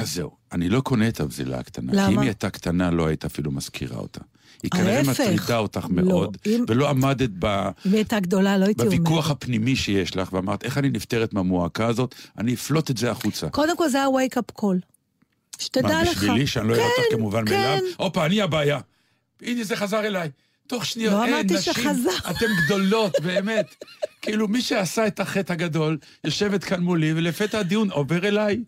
אז זהו, אני לא קונה את הבזילה הקטנה. למה? כי אם היא הייתה קטנה, לא היית אפילו מזכירה אותה. היא כנראה. מטרידה אותך לא, מאוד, אם- ולא עמדת ב... אם הייתה גדולה, לא הייתי אומרת. בוויכוח הפנימי שיש לך, ואמרת, איך אני נפטרת מהמועקה הזאת, אני אפלוט את זה החוצה. קודם כל זה היה wake-up call. שתדע מה, לך. בשבילי, שאני לא אראה אותך כן, כמובן כן. מאליו? הופה, אני הבעיה. הנה, זה חזר אליי. תוך שניות, לא אין, אמרתי נשים, שחזר. אתן גדולות, באמת. כאילו, מי שעשה את החטא הגדול, יושבת כאן מולי, ולפתע הדיון עובר אליי.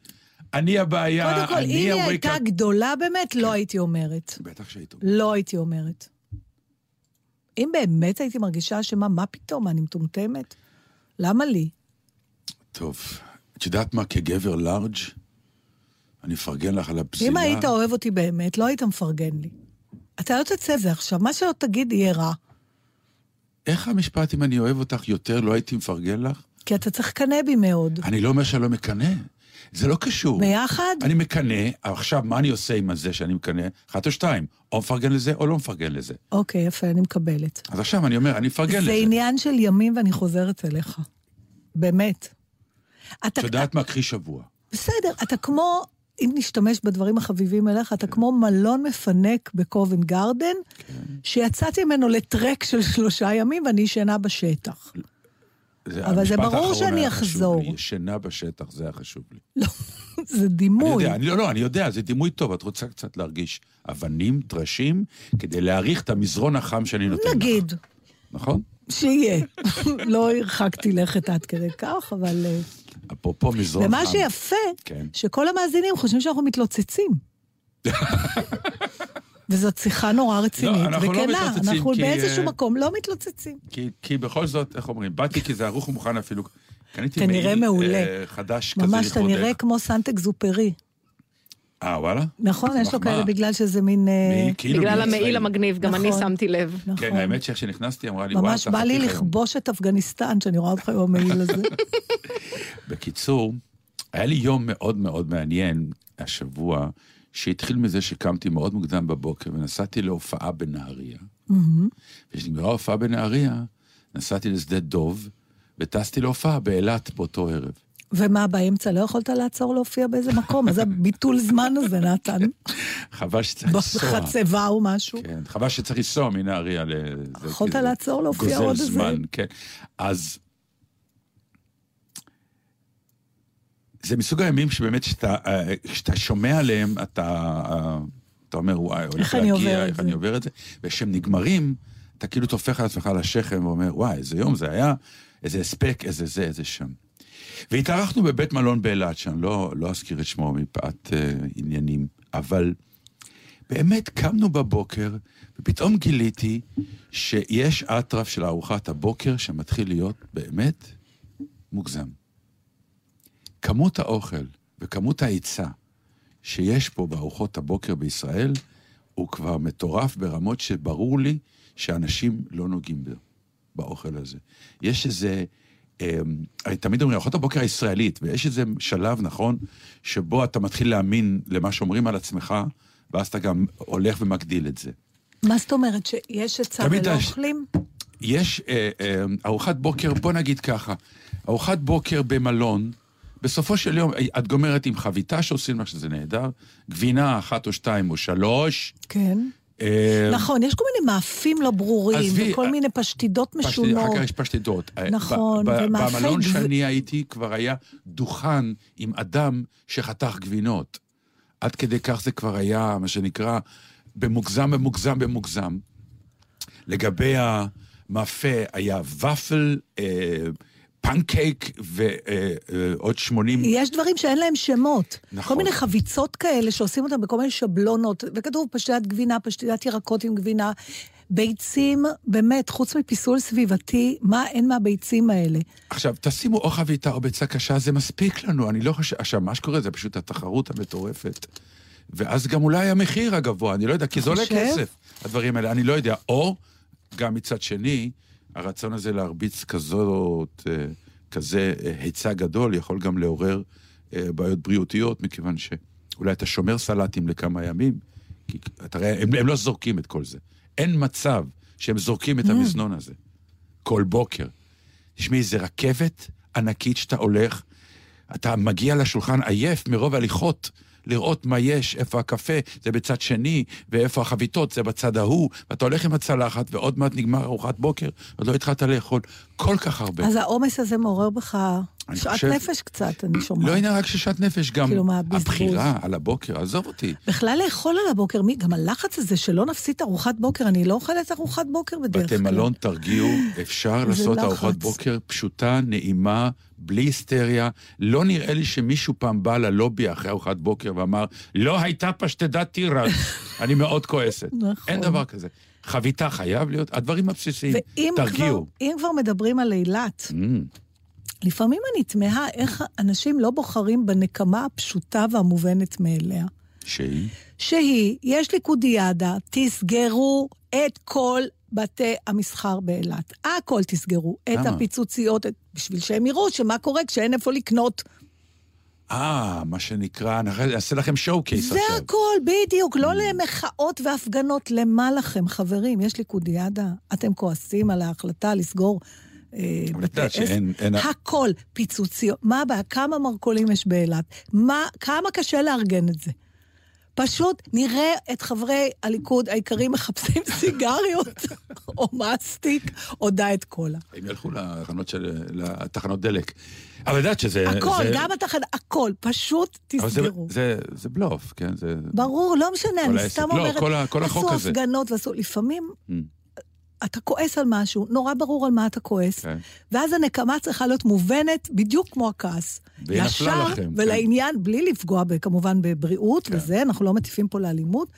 אני הבעיה, קודם כל, אם אני היא הייתה. גדולה באמת, לא הייתי אומרת. בטח שהיית. לא הייתי אומרת. אם באמת הייתי מרגישה אשמה, מה פתאום, אני מטומטמת? למה לי? טוב, את יודעת מה, כגבר לארג', אני אפרגן לך על הפסילה. אם היית אוהב אותי באמת, לא היית מפרגן לי. אתה לא תצא זה עכשיו, מה שלא תגיד יהיה רע. איך המשפט, אם אני אוהב אותך יותר, לא הייתי מפרגן לך? כי אתה צריך לקנא בי מאוד. אני לא אומר שאני לא מקנא. זה לא קשור. ביחד? אני מקנא, עכשיו, מה אני עושה עם הזה שאני מקנא? אחת או שתיים, או מפרגן לזה או לא מפרגן לזה. אוקיי, יפה, אני מקבלת. אז עכשיו אני אומר, אני מפרגן זה לזה. עניין של ימים ואני חוזרת אליך. באמת. את יודעת מה? קחי שבוע. בסדר, אתה כמו, אם נשתמש בדברים החביבים אליך, אתה כמו מלון מפנק בקובן גרדן, כן. שיצאתי ממנו לטרק של שלושה ימים ואני ישנה בשטח. זה אבל זה ברור שאני אחזור. לי. ישנה בשטח, זה היה חשוב לי. לא, זה אני דימוי. יודע, אני לא, לא, אני יודע, זה דימוי טוב, את רוצה קצת להרגיש אבנים, טרשים, כדי להעריך את המזרון החם שאני נותן לך. נגיד, נכון? שיהיה. לא הרחקתי לכת עד כדי כך, אבל... אה, אפרופו מזרון חם. ומה שיפה, כן. שכל המאזינים חושבים שאנחנו מתלוצצים. וזאת שיחה נורא רצינית לא, אנחנו לא וכנה. מתלוצצים, אנחנו כי, באיזשהו אה, מקום לא מתלוצצים. כי, כי בכל זאת, איך אומרים, באתי כי זה ערוך ומוכן אפילו. קניתי מעיל, מעולה. אה, חדש כזה ממש, אתה לכבודך. נראה כמו סנטק זופרי. אה, וואלה? נכון, יש לו. כאלה בגלל שזה מין... אה, מי- כאילו בגלל. המעיל המגניב, גם אני נכון. שמתי לב. נכון. כן, האמת שאיך שנכנסתי, אמרה לי, וואי, ממש בא לי חתיך היום." לכבוש את אפגניסטן, שאני רואה אותך עם המעיל הזה. בקיצור, היה לי יום מאוד מאוד מעניין השבוע, שהתחיל מזה שקמתי מאוד מוקדם בבוקר ונסעתי להופעה בנהריה. מהמם. וכשנגמרה ההופעה בנהריה, נסעתי לשדה דוב, וטסתי להופעה באילת באותו ערב. ומה, באמצע לא יכולת לעצור להופיע באיזה מקום? אז הביטול זמן הזה, נתן. חבל שצריך לנסוע. בחצבה או משהו. כן, חבל שצריך לנסוע מנהריה ל... יכולת כאילו לעצור להופיע גוזל עוד איזה- זמן, כן. אז... זה מסוג הימים שבאמת, כשאתה, אה, שומע עליהם, אתה, אה, אתה אומר, וואי, הולך עובר להגיע, את איך זה?" אני עובר את זה, וכשהם נגמרים, אתה כאילו טופח על עצמך על השכם ואומר, וואי, איזה יום זה היה, איזה הספק, איזה זה, איזה שם. והתארחנו בבית מלון באילת, שאני לא, לא אזכיר את שמו מפאת אה, עניינים, אבל באמת קמנו בבוקר, ופתאום גיליתי שיש אטרף של ארוחת הבוקר שמתחיל להיות באמת מוגזם. כמות האוכל וכמות ההיצע שיש פה בארוחות הבוקר בישראל, הוא כבר מטורף ברמות שברור לי שאנשים לא נוגעים בו, באוכל הזה. יש איזה... אמ, תמיד אומרים, ארוחות הבוקר הישראלית, ויש איזה שלב, נכון, שבו אתה מתחיל להאמין למה שאומרים על עצמך, ואז אתה גם הולך ומגדיל את זה. מה זאת אומרת, שיש תמיד ולא יש- אוכלים? יש אה, אה, ארוחת בוקר, בוא נגיד ככה, ארוחת בוקר במלון, בסופו של יום, את גומרת עם חביתה שעושים לך שזה נהדר, גבינה אחת או שתיים או שלוש. כן. אה, נכון, יש כל מיני מאפים לא ברורים, וכל אה, מיני פשטידות פשטי- משונות. אחר כך יש פשטידות. אה, נכון, ומאפי במלון שאני הייתי כבר היה דוכן עם אדם שחתך גבינות. עד כדי כך זה כבר היה, מה שנקרא, במוגזם, במוגזם, במוגזם. לגבי המאפה היה ופל, אה, פנקייק ועוד 80... יש דברים שאין להם שמות. נכון. כל מיני חביצות כאלה שעושים אותם בכל מיני שבלונות, וכתוב פשטת גבינה, פשטת ירקות עם גבינה. ביצים, באמת, חוץ מפיסול סביבתי, מה אין מהביצים האלה? עכשיו, תשימו או חביתה או ביצה קשה, זה מספיק לנו, אני לא חושב... עכשיו, מה שקורה זה פשוט התחרות המטורפת. ואז גם אולי המחיר הגבוה, אני לא יודע, כי זה עולה? כסף, הדברים האלה, אני לא יודע. או, גם מצד שני, הרצון הזה להרביץ כזאת, אה, כזה אה, היצע גדול, יכול גם לעורר אה, בעיות בריאותיות, מכיוון שאולי אתה שומר סלטים לכמה ימים, כי אתה רואה, הם, הם לא זורקים את כל זה. אין מצב שהם זורקים את המזנון הזה כל בוקר. תשמעי, זה רכבת ענקית שאתה הולך, אתה מגיע לשולחן עייף מרוב הליכות לראות מה יש, איפה הקפה, זה בצד שני, ואיפה החביתות, זה בצד ההוא, ואתה הולך עם הצלחת, ועוד מעט נגמר ארוחת בוקר, עוד לא התחלת לאכול. כל כך הרבה. אז העומס הזה מעורר בך שאט חושב- נפש קצת, אני שומעת. לא עניין רק של שאט נפש, גם כאילו? הבחירה על הבוקר, עזוב אותי. בכלל לאכול על הבוקר, מי, גם הלחץ הזה שלא נפסיד ארוחת בוקר, אני לא אוכלת ארוחת בוקר בדרך בתי כלל. מלון, תרגיעו, אפשר לעשות לחץ. ארוחת בוקר פשוטה, נעימה, בלי היסטריה. לא נראה לי שמישהו פעם בא ללובי אחרי ארוחת בוקר ואמר, לא הייתה פשטדת תירס. אני מאוד כועסת. נכון. אין דבר כזה. חביתה חייב להיות, הדברים הבסיסיים. ואם תרגיעו. אם כבר מדברים על אילת, Mm, לפעמים אני תמהה איך אנשים לא בוחרים בנקמה הפשוטה והמובנת מאליה. שהיא? שהיא, יש ליכודיאדה, תסגרו את כל בתי המסחר באילת. הכל תסגרו. את למה? הפיצוציות, את- בשביל שהם יראו שמה קורה כשאין איפה לקנות. אה, מה שנקרא, אני אעשה לכם שואו קייס זה עכשיו. הכל, בדיוק. Mm. לא למחאות והפגנות. למה לכם, חברים? יש ליכודיאדה. אתם כועסים על ההחלטה לסגור את בתי יודעת עסק? הכל, פיצוציות. מה הבעיה? כמה מרכולים יש באילת? מה, כמה קשה לארגן את זה? פשוט נראה את חברי הליכוד היקרים מחפשים סיגריות, או מסטיק, או דיאט קולה. הם ילכו לתחנות של... לתחנות דלק. אבל יודעת שזה... הכל, זה- גם התחנה, הכל, פשוט אבל זה- תסגרו. זה- זה בלוף, כן? זה... ברור, לא משנה, אני. סתם לא, אומרת, עשו הזה. הפגנות ועשו, לפעמים Mm. אתה כועס על משהו, נורא ברור על מה אתה כועס, כן. ואז הנקמה צריכה להיות מובנת בדיוק כמו הכעס. והיא נפלה לכם, כן. ולעניין, בלי לפגוע כמובן בבריאות כן. וזה, אנחנו לא מטיפים פה לאלימות,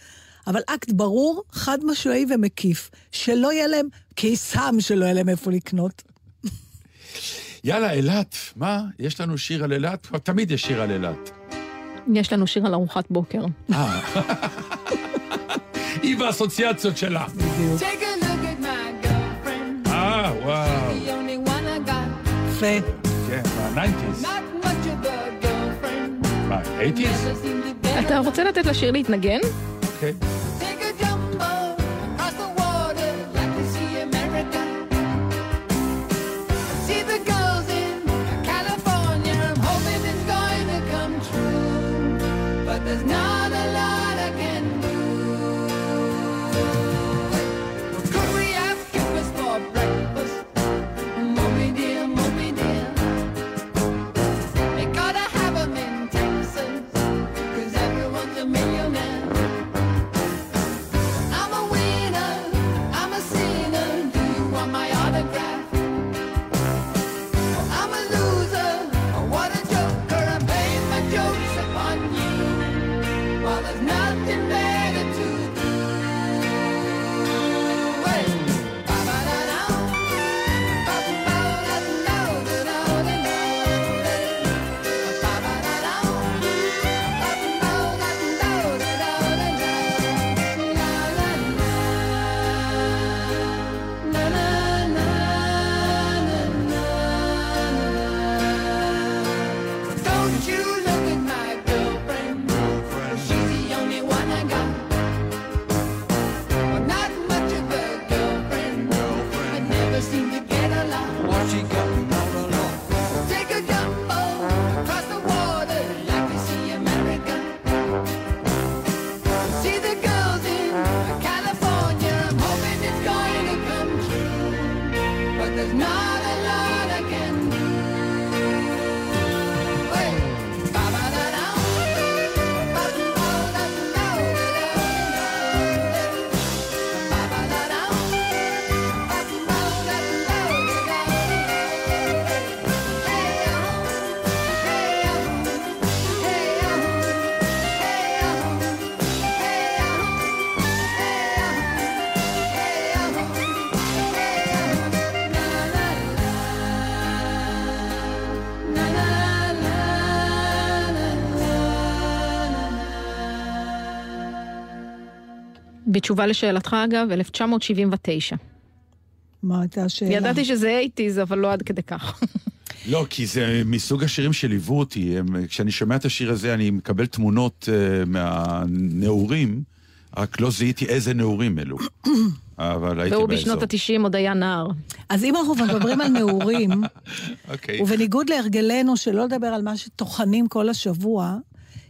אבל אקט ברור, חד משמעי ומקיף, שלא יהיה להם קיסם שלא יהיה להם איפה לקנות. יאללה, אילת, מה? יש לנו שיר על אילת? תמיד יש שיר על אילת. יש לנו שיר על ארוחת בוקר. אה. היא באסוציאציות שלה. בדיוק. וואו. יפה. כן, מה-90's. Not much of a girlfriend. מה, 80's? Never seemed to get אתה. רוצה לתת לשיר להתנגן? אוקיי. Never get along. Take בתשובה לשאלתך, אגב, 1979. מה הייתה השאלה? ידעתי שזה 80's, אבל לא עד כדי כך. לא, כי זה מסוג השירים שליוו אותי. הם, כשאני שומע את השיר הזה, אני מקבל תמונות uh, מהנעורים, רק לא זיהיתי איזה נעורים אלו. אבל הייתי והוא באזור. בשנות ה-90 עוד היה נער. אז אם אנחנו מדברים על נעורים, אוקיי. ובניגוד להרגלנו שלא לדבר על מה שטוחנים כל השבוע,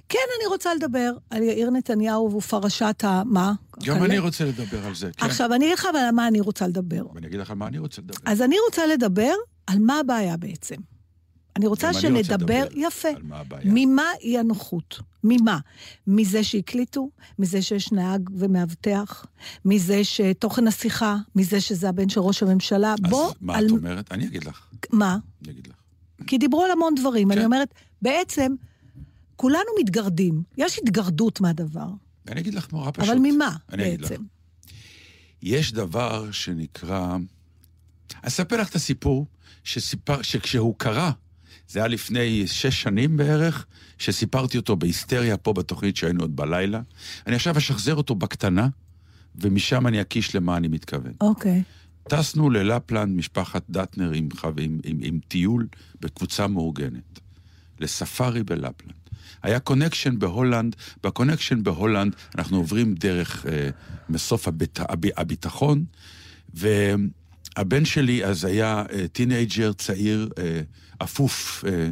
כן, אני רוצה לדבר על יאיר נתניהו ופרשת ה... מה? גם? אני רוצה לדבר על זה, כן. עכשיו, אני אגיד לך על מה אני רוצה לדבר. ואני אגיד לך על מה אני רוצה לדבר. אז אני רוצה לדבר על מה הבעיה בעצם. אני רוצה גם אני רוצה שנדבר, יפה. ממה אי הנוחות? ממה? מזה שהקליטו? מזה שיש נהג ומאבטח? מזה שתוכן השיחה? מזה שזה הבן של ראש הממשלה? בוא, אז מה על... את אומרת? אני אגיד לך. מה? אני אגיד לך. כי דיברו על המון דברים. כן. אני אומרת, בעצם, כולנו מתגרדים. יש התגרדות מהדבר. ואני אגיד לך נורא פשוט. אבל ממה אני. בעצם? יש דבר שנקרא... אני אספר לך את הסיפור שסיפר, שכשהוא קרה, זה היה לפני שש שנים בערך, שסיפרתי אותו בהיסטריה פה בתוכנית שהיינו עוד בלילה. אני עכשיו אשחזר אותו בקטנה, ומשם אני אקיש למה אני מתכוון. אוקיי. טסנו ללפלנד, משפחת דטנר, עם, עם, עם, עם טיול בקבוצה מאורגנת, לספארי בלפלנד. היה connection בהולנד, ב connection בהולנד אנחנו עוברים דרך אה, מסוף הביט, הב, הביטחון, והבן שלי אז היה אה, teenager צעיר, אה, אפוף אה,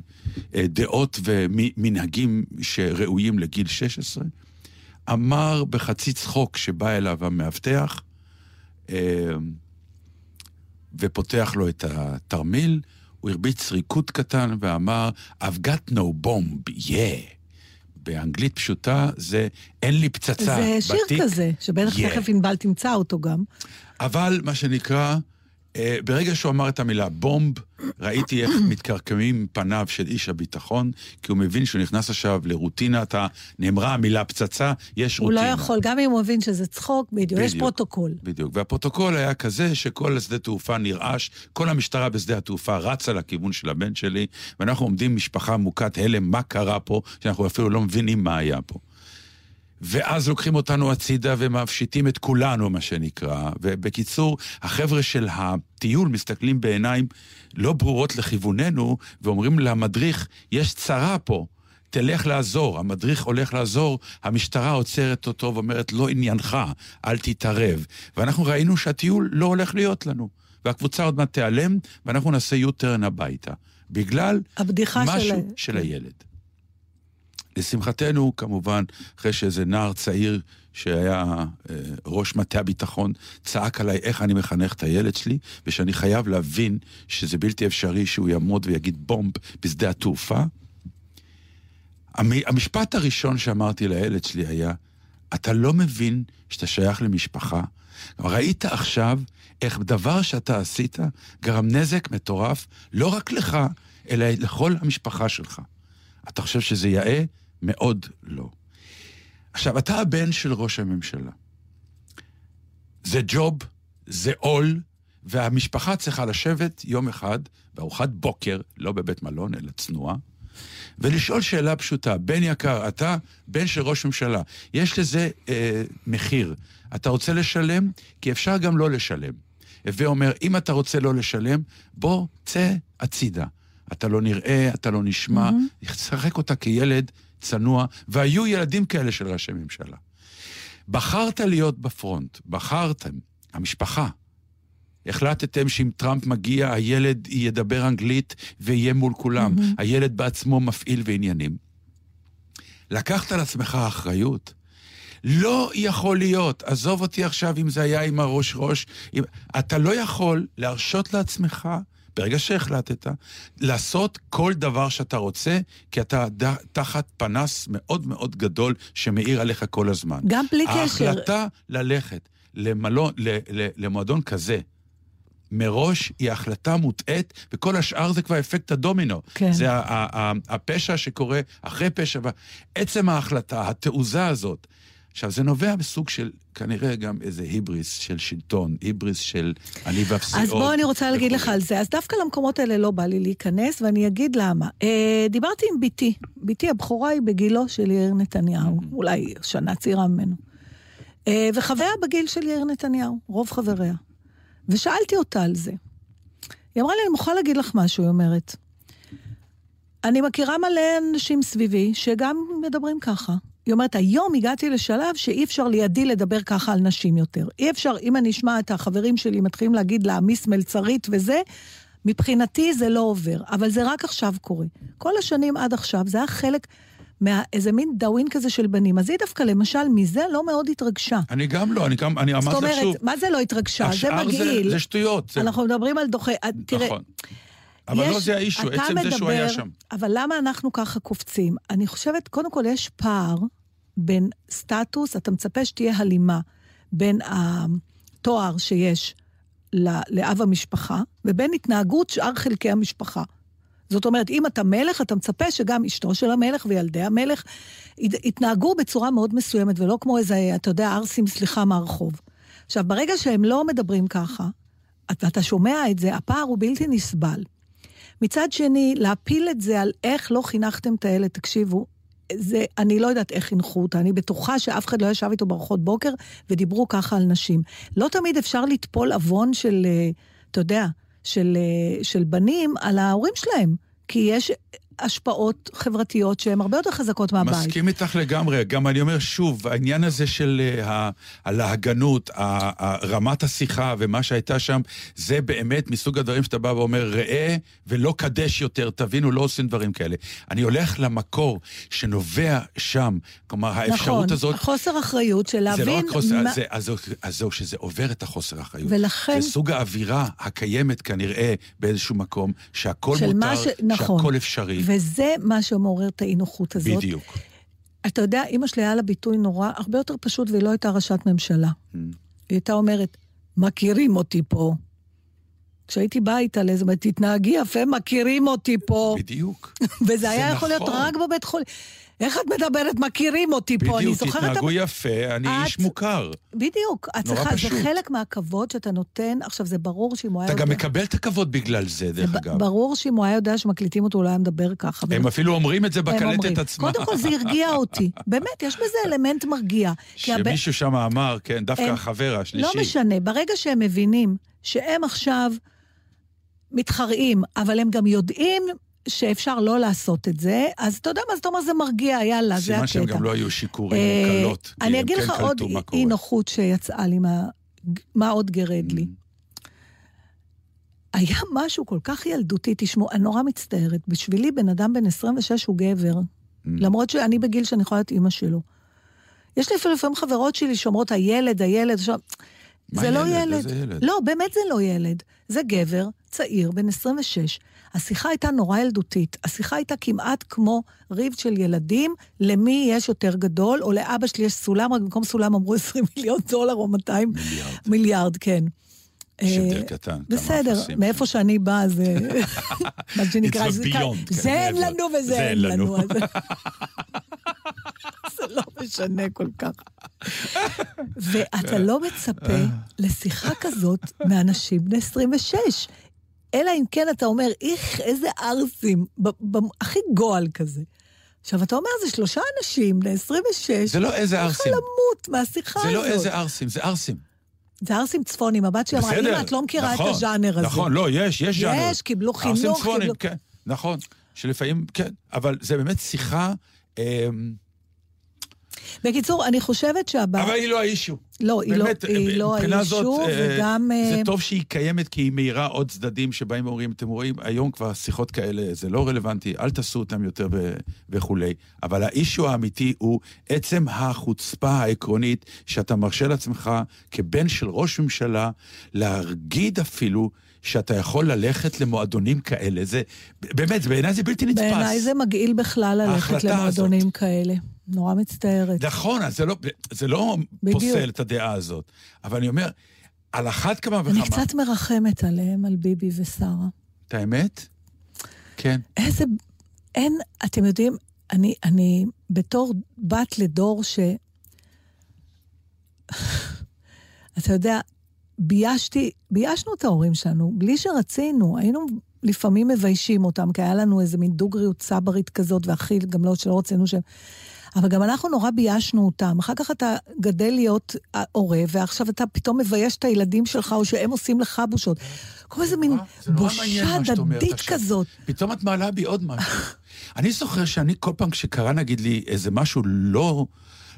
אה, דעות ומנהגים שראויים לגיל 16, אמר בחצי צחוק שבא אליו המאבטח, אה, ופותח לו את התרמיל, הוא הרביץ ריקוד קטן ואמר, I've got no bomb, yeah. באנגלית פשוטה זה אין לי פצצה זה שיר בתיק. כזה, שבטח Yeah. תכף ענבל תמצא אותו גם. אבל מה שנקרא, ברגע שהוא אמר את המילה בומב, ראיתי איך מתקרקמים פניו של איש הביטחון, כי הוא מבין שהוא נכנס עכשיו לרוטינת ה... נאמרה המילה פצצה, יש הוא לא רוטינה. יכול, גם אם הוא מבין שזה צחוק, בדיוק, יש בדיוק. פרוטוקול. בדיוק, והפרוטוקול היה כזה שכל שדה תעופה נרעש, כל המשטרה בשדה התעופה רצה לכיוון של הבן שלי, ואנחנו עומדים משפחה מוכת הלם, מה קרה פה, שאנחנו אפילו לא מבינים מה היה פה. ואז לוקחים אותנו הצידה ומפשיטים את כולנו, מה שנקרא. ובקיצור, החבר'ה של הטיול מסתכלים בעיניים לא ברורות לכיווננו, ואומרים למדריך, יש צרה פה. תלך לעזור, המדריך הולך לעזור, המשטרה עוצרת אותו ואומרת, לא עניינך, אל תתערב. ואנחנו ראינו שהטיול לא הולך להיות לנו. והקבוצה עוד מעט תיעלם, ואנחנו נעשה יוטרן הביתה. בגלל הבדיחה של... משהו של הילד. לשמחתנו, כמובן, אחרי שאיזה נער צעיר שהיה אה, ראש מטה הביטחון, צעק עליי איך אני מחנך את הילד שלי, ושאני חייב להבין שזה בלתי אפשרי שהוא יעמוד ויגיד בומב בשדה התעופה. המ- המשפט הראשון שאמרתי לילד שלי היה, אתה לא מבין שאתה שייך למשפחה? ראית עכשיו איך דבר שאתה עשית גרם נזק מטורף, לא רק לך, אלא לכל המשפחה שלך. אתה חושב שזה יאה? מאוד לא. עכשיו, אתה הבן של ראש הממשלה. זה ג'וב, זה עול, והמשפחה צריכה לשבת יום אחד בארוחת בוקר, לא בבית מלון, אלא צנועה, ולשאול שאלה פשוטה, בן יקר, אתה בן של ראש ממשלה, יש לזה אה, מחיר. אתה רוצה לשלם? כי אפשר גם לא לשלם. הווה אומר, אם אתה רוצה לא לשלם, בוא, צא הצידה. אתה לא נראה, אתה לא נשמע, תשחק אותה כילד צנוע, והיו ילדים כאלה של ראשי ממשלה. בחרת להיות בפרונט, בחרתם, המשפחה. החלטתם שאם טראמפ מגיע, הילד ידבר אנגלית ויהיה מול כולם. Mm-hmm. הילד בעצמו מפעיל ועניינים. לקחת על עצמך אחריות. לא יכול להיות, עזוב אותי עכשיו אם זה היה עם הראש ראש, אם... אתה לא יכול להרשות לעצמך, ברגע שהחלטת, לעשות כל דבר שאתה רוצה, כי אתה ד... תחת פנס מאוד מאוד גדול שמאיר עליך כל הזמן. גם בלי קשר. ההחלטה ללכת למלון, ל, ל, למועדון כזה, מראש היא החלטה מוטעית, וכל השאר זה כבר אפקט הדומינו. כן. זה ה- ה- ה- הפשע שקורה אחרי פשע. עצם ההחלטה, התעוזה הזאת. עכשיו, זה נובע מסוג של, כנראה גם איזה היבריס של שלטון, היבריס של אני ואפסי אז בוא, אני רוצה להגיד לך על זה. אז דווקא למקומות האלה לא בא לי להיכנס, ואני אגיד למה. אה, דיברתי עם בתי. בתי הבכורה היא בגילו של יאיר נתניהו, אולי שנה צעירה ממנו. אה, וחבריה בגיל של יאיר נתניהו, רוב חבריה. ושאלתי אותה על זה. היא אמרה לי, אני מוכרחה להגיד לך משהו, היא אומרת. אני מכירה מלא אנשים סביבי שגם מדברים ככה. היא אומרת, היום הגעתי לשלב שאי אפשר לידי לדבר ככה על נשים יותר. אי אפשר, אם אני אשמע את החברים שלי מתחילים להגיד לה מיס מלצרית וזה, מבחינתי זה לא עובר. אבל זה רק עכשיו קורה. כל השנים עד עכשיו זה היה חלק מאיזה מין דאווין כזה של בנים. אז היא דווקא, למשל, מזה לא מאוד התרגשה. אני גם לא, אני גם, אני זאת אמרתי שוב, אומרת, מה זה לא התרגשה? זה השאר מגעיל. זה שטויות. אנחנו מדברים על דוחה... אה, תראה, אבל לא זה האישו, עצם זה שהוא היה מדבר- שם. אבל למה אנחנו ככה קופצים? אני חושבת, קודם כל יש פער בין סטטוס, אתה מצפה שתהיה הלימה בין התואר שיש לאב המשפחה, ובין התנהגות שאר חלקי המשפחה. זאת אומרת, אם אתה מלך, אתה מצפה שגם אשתו של המלך וילדי המלך ית- יתנהגו בצורה מאוד מסוימת, ולא כמו איזה, אתה יודע, ערסים, סליחה, מהרחוב. עכשיו, ברגע שהם לא מדברים ככה, אתה, אתה שומע את זה, הפער הוא בלתי נסבל. מצד שני, להפיל את זה על איך לא חינכתם את הילד, תקשיבו, זה, אני לא יודעת איך חינכו אותה, אני בטוחה שאף אחד לא ישב איתו בארוחות בוקר ודיברו ככה על נשים. לא תמיד אפשר לטפול עוון של, אה, אתה יודע, של, אה, של בנים על ההורים שלהם, כי יש השפעות חברתיות שהן הרבה יותר חזקות מהבית. מסכים איתך לגמרי. גם אני אומר שוב, העניין הזה של אה, הלהגנות, ה- ה- רמת השיחה ומה שהייתה שם, זה באמת מסוג הדברים שאתה בא ואומר, ראה ולא קדש יותר, תבינו, לא עושים דברים כאלה. אני הולך למקור שנובע שם, כלומר, האפשרות נכון, הזאת... חוסר אחריות של להבין... זה לא רק חוסר, מה- זה, אז, אז זהו, שזה עובר את החוסר האחריות. ולכן- זה סוג האווירה הקיימת כנראה באיזשהו מקום, שהכל מותר, ש... נכון. שהכל אפשרי. וזה מה שמעורר את האי-נוחות הזאת. בדיוק. אתה יודע, אימא שלי היה לה ביטוי נורא, הרבה יותר פשוט, והיא לא הייתה ראשת ממשלה. Mm. היא הייתה אומרת, מכירים אותי פה. כשהייתי באה איתה לאיזה, אומרת, תתנהגי יפה, מכירים אותי פה. בדיוק. וזה היה יכול להיות נכון. רק בבית חולים. איך את מדברת, מכירים אותי פה? אני בדיוק, זוכרת... תתנהגו יפה, אני איש מוכר. בדיוק. את צריכה. זה חלק מהכבוד שאתה נותן. עכשיו, זה ברור שאם הוא היה אתה גם. מקבל את הכבוד בגלל זה, דרך אגב. ברור שאם הוא היה יודע שמקליטים אותו, הוא לא היה מדבר ככה. הם אפילו אומרים את זה. בקלטת עצמה. קודם כל, זה הרגיע אותי. באמת, יש בזה אלמנט מרגיע. שמישהו שם אמר, כן, דווקא החבר לא השלישי. משנה, ברגע שהם מבינים שהם עכשיו מתחרעים, אבל הם גם יודעים שאפשר לא לעשות את זה, אז אתה יודע מה, אז אתה אומר, זה מרגיע, יאללה, זה הקטע. סימן שהם גם לא היו שיכורים אה, עם קלות. אני אגיד כן לך עוד. אי נוחות שיצאה לי, מה, מה עוד גרד לי. Mm. היה משהו כל כך ילדותי, תשמעו, אני נורא מצטערת. בשבילי בן אדם בן 26 הוא גבר, Mm. למרות שאני בגיל שאני יכולה להיות אימא שלו. יש לי אפילו לפעמים חברות שלי שאומרות, הילד, הילד, עכשיו... זה לא ילד? ילד. איזה ילד? לא, באמת זה לא ילד. זה גבר, צעיר, בן 26. השיחה הייתה נורא ילדותית. השיחה הייתה כמעט כמו ריב של ילדים, למי יש יותר גדול, או לאבא שלי יש סולם, רק במקום סולם אמרו 20 מיליון דולר או 200 מיליארד. מיליארד, כן. יש אה, הבדל קטן. בסדר. מאיפה שאני באה זה... מה שנקרא, זה כן, זה אין. לנו וזה זה אין לנו. זה לא משנה כל כך. ואתה לא מצפה לשיחה כזאת מאנשים בני 26. אלא אם כן אתה אומר, איך, איזה ערסים, ב- הכי גועל כזה. עכשיו, אתה אומר, זה שלושה אנשים, בני 26, זה לא איזה צריך ערסים. למות מהשיחה זה הזאת. לא איזה ערסים, זה ערסים. זה ערסים צפונים, הבת שלי אמרה, אמא, את לא מכירה נכון, את הז'אנר הזה. נכון, לא, יש, יש ז'אנר. יש, קיבלו ערסים חינוך, צפונים, קיבלו... כן, נכון. שלפעמים, כן, אבל זה באמת שיחה, אמ, בקיצור, אני חושבת שהבעיה... אבל היא לא האישו. לא, היא לא, היא לא האישו, אה, וגם... זה אה, טוב שהיא קיימת, כי היא מאירה עוד צדדים שבאים ואומרים, אתם רואים, היום כבר שיחות כאלה, זה לא רלוונטי, אל תעשו אותם יותר ו- וכולי. אבל האישו האמיתי הוא עצם החוצפה העקרונית שאתה מרשה לעצמך, כבן של ראש ממשלה, להגיד אפילו שאתה יכול ללכת למועדונים כאלה. זה, באמת, בעיניי זה בלתי נתפס. בעיניי זה מגעיל בכלל ללכת למועדונים הזאת. כאלה. נורא מצטערת. נכון, אז זה לא, זה לא בדיוק. פוסל את הדעה הזאת. אבל אני אומר, על אחת כמה וכמה... אני קצת מרחמת עליהם, על ביבי ושרה. את האמת? כן. איזה... אין, אתם יודעים, אני, אני בתור בת לדור ש... אתה יודע, ביישתי, ביישנו את ההורים שלנו, בלי שרצינו, היינו לפעמים מביישים אותם, כי היה לנו איזה מין דוגריות צברית כזאת, והכי גם לא שלא רצינו שהם... אבל גם אנחנו נורא ביישנו אותם. אחר כך אתה גדל להיות הורה, ועכשיו אתה פתאום מבייש את הילדים שלך, או שהם עושים לך בושות. כמו איזה מין בושה הדדית עכשיו. כזאת. פתאום את מעלה בי עוד משהו. אני זוכר שאני כל פעם כשקרה, נגיד לי, איזה משהו לא...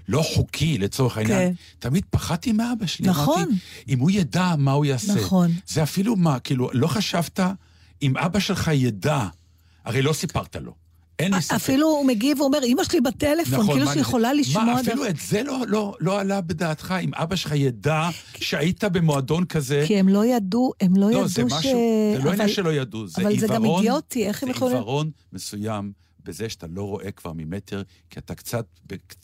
לא חוקי, לצורך העניין. כן. תמיד פחדתי מאבא שלי. נכון. אמרתי, אם הוא ידע מה הוא יעשה. נכון. זה אפילו מה, כאילו, לא חשבת, אם אבא שלך ידע, הרי לא סיפרת לו. אין לי ספק. אפילו הוא מגיב ואומר, אמא שלי בטלפון, כאילו מה שהיא יכולה לשמוע... מה, דרך- אפילו את זה לא, לא, לא עלה בדעתך? אם אבא שלך ידע שהיית במועדון כזה... כי הם לא ידעו, הם לא, לא, ידעו זה ש... משהו, זה לא עניין שלא ידעו, זה אבל זה גם עיוורון, אידיוטי, איך הם זה יכולים... עיוורון מסוים בזה שאתה לא רואה כבר ממטר, כי אתה קצת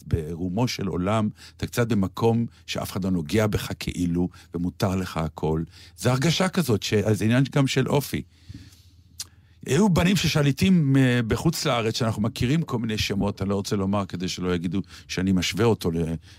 ברומו של עולם, אתה קצת במקום שאף אחד לא נוגע בך כאילו, ומותר לך הכל. זו הרגשה כזאת, ש- זה עניין גם של אופי. היו בנים ששליטים אה, בחוץ לארץ, שאנחנו מכירים כל מיני שמות, אני לא רוצה לומר כדי שלא יגידו שאני משווה אותו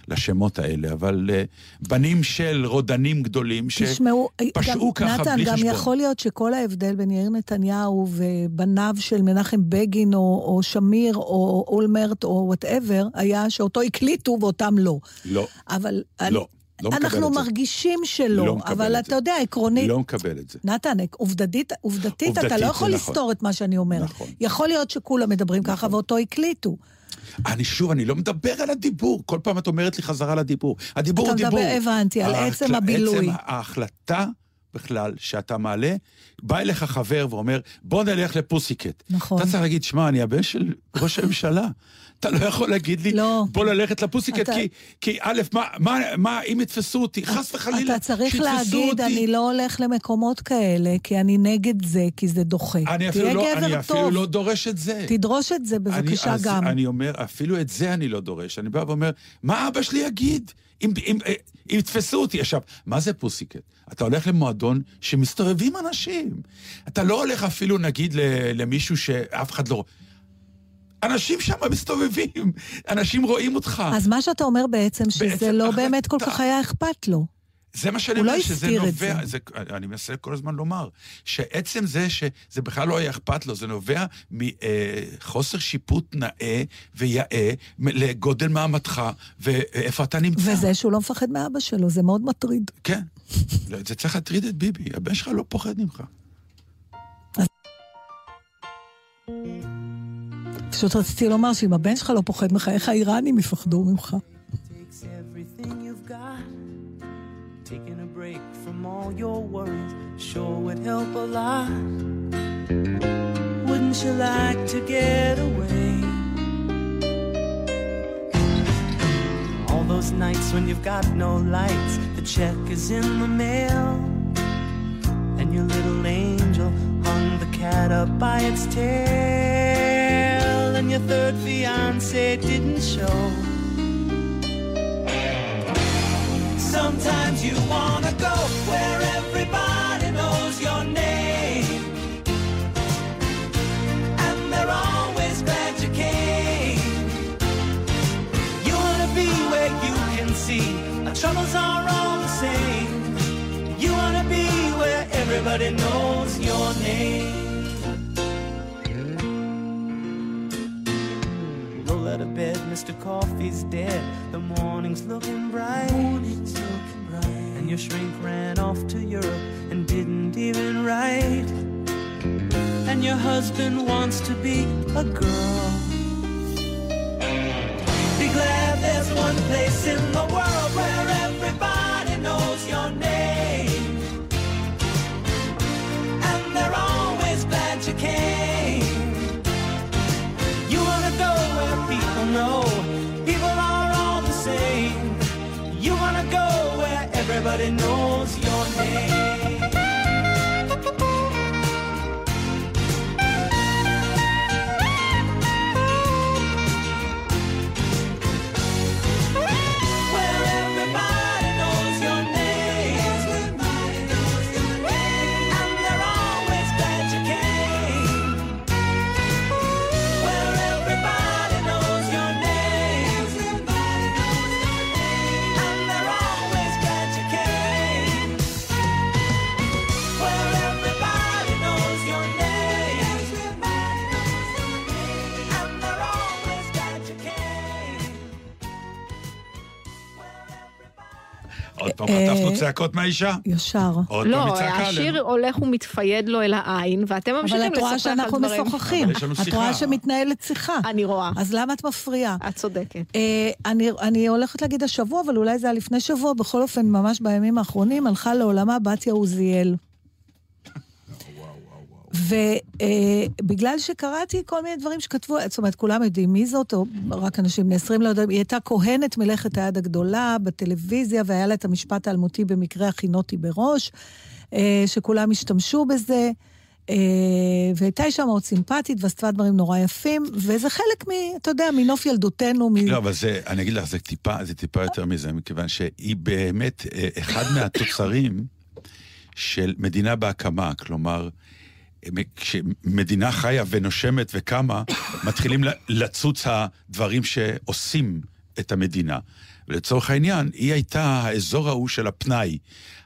לשמות האלה, אבל אה, בנים של רודנים גדולים, תשמעו, שפשעו גם, ככה נתן, בלי גם חשבון. יכול להיות שכל ההבדל בין יאיר נתניהו ובניו של מנחם בגין, או, או שמיר, או אולמרט, או whatever, היה שאותו הקליטו ואותם לא. לא, אבל אני, לא, לא מקבל אנחנו את זה. מרגישים שלא, לא אבל את אתה. יודע, עקרונית... לא מקבל את זה. נתן, עובדתית, עובדתית, אתה עובדתית לא זה יכול נכון. לסתור את מה שאני אומרת. נכון. יכול להיות שכולם מדברים ככה ואותו הקליטו. אני שוב, אני לא מדבר על הדיבור. כל פעם את אומרת לי חזרה לדיבור. הדיבור אתה הוא דיבור. מדבר, הבנתי, על עצם הבילוי. עצם ההחלטה בכלל שאתה מעלה, בא אליך חבר ואומר, בוא נלך לפוסיקט. נכון. אתה צריך להגיד, שמע, אני הבן של ראש הממשלה. אתה לא יכול להגיד לי, לא. בוא ללכת לפוסיקט, אתה- כי, כי א', מה, מה, מה, אם יתפסו אותי, חס וחלילה, אתה צריך להגיד. אני לא הולך למקומות כאלה, כי אני נגד זה, כי זה דוחה. אני אפילו, לא, אני טוב, אפילו לא דורש את זה. תדרוש את זה בבקשה אני, אז גם. אני אומר, אפילו את זה אני לא דורש. אני בא ואומר, מה אבא שלי יגיד? אם, אם, אה, אם יתפסו אותי. עכשיו, מה זה פוסיקט? אתה הולך למועדון שמסתובבים אנשים. אתה לא הולך אפילו, נגיד, למישהו שאף אחד לא... אנשים שם מסתובבים, אנשים רואים אותך. אז מה שאתה אומר בעצם, שזה בעצם לא. באמת כל כך היה אכפת לו. זה מה שאני אומר, לא שזה נובע, זה. אני מנסה כל הזמן לומר, שעצם זה שזה בכלל לא היה אכפת לו, זה נובע מחוסר שיפוט נאה ויאה לגודל מעמדך ואיפה אתה נמצא. וזה שהוא לא מפחד מאבא שלו, זה מאוד מטריד. כן, לא, זה צריך להטריד את ביבי, הבן שלך לא פוחד ממך. פשוט רציתי לומר שאם הבן שלך לא פוחד ממך, איך האיראנים יפחדו ממך? takes everything you've got. Taking a break from all your worries sure would help a lot. Wouldn't you like to get away? All those nights when you've got no lights, the check is in the mail. And your little angel hung the cat up by its tail. Your third fiance didn't show. Sometimes you wanna go where everybody knows your name. And they're always glad you came. You wanna be where you can see our troubles are all the same. You wanna be where everybody knows your name. Mr. Coffee's dead. The morning's looking bright. Morning's looking bright. And your shrink ran off to Europe and didn't even write. And your husband wants to be a girl. Be glad there's one place in the world No. חטפנו צעקות מהאישה? ישר. לא, צעקה השיר. הולך ומתפייד לו אל העין, ואתם ממשיכים את רואה לספר על שאנחנו דברים. משוחחים. אבל יש לנו את שיחה. רואה שמתנהלת שיחה. אני רואה. אז למה את מפריעה? את צודקת. אה, אני, אני הולכת להגיד השבוע, אבל אולי זה היה לפני שבוע, בכל אופן, ממש בימים האחרונים, הלכה לעולמה בתיה עוזיאל. ובגלל שקראתי כל מיני דברים שכתבו, זאת אומרת, כולם יודעים מי זאת, או רק אנשים בני 20 לא יודעים, היא הייתה כהנת מלאכת היד הגדולה בטלוויזיה, והיה לה את המשפט האלמותי במקרה הכינותי בראש, אה, שכולם השתמשו בזה. אה, והייתה אישה מאוד סימפטית, ועשתה דברים נורא יפים, וזה חלק מ... אתה יודע, מנוף ילדותנו. מ... לא, אבל זה, אני אגיד לך, זה טיפה, זה טיפה יותר מזה, מכיוון שהיא באמת אה, אחד מהתוצרים של מדינה בהקמה, כלומר, כשמדינה חיה ונושמת וקמה, מתחילים לצוץ הדברים שעושים את המדינה. ולצורך העניין, היא הייתה האזור ההוא של הפנאי.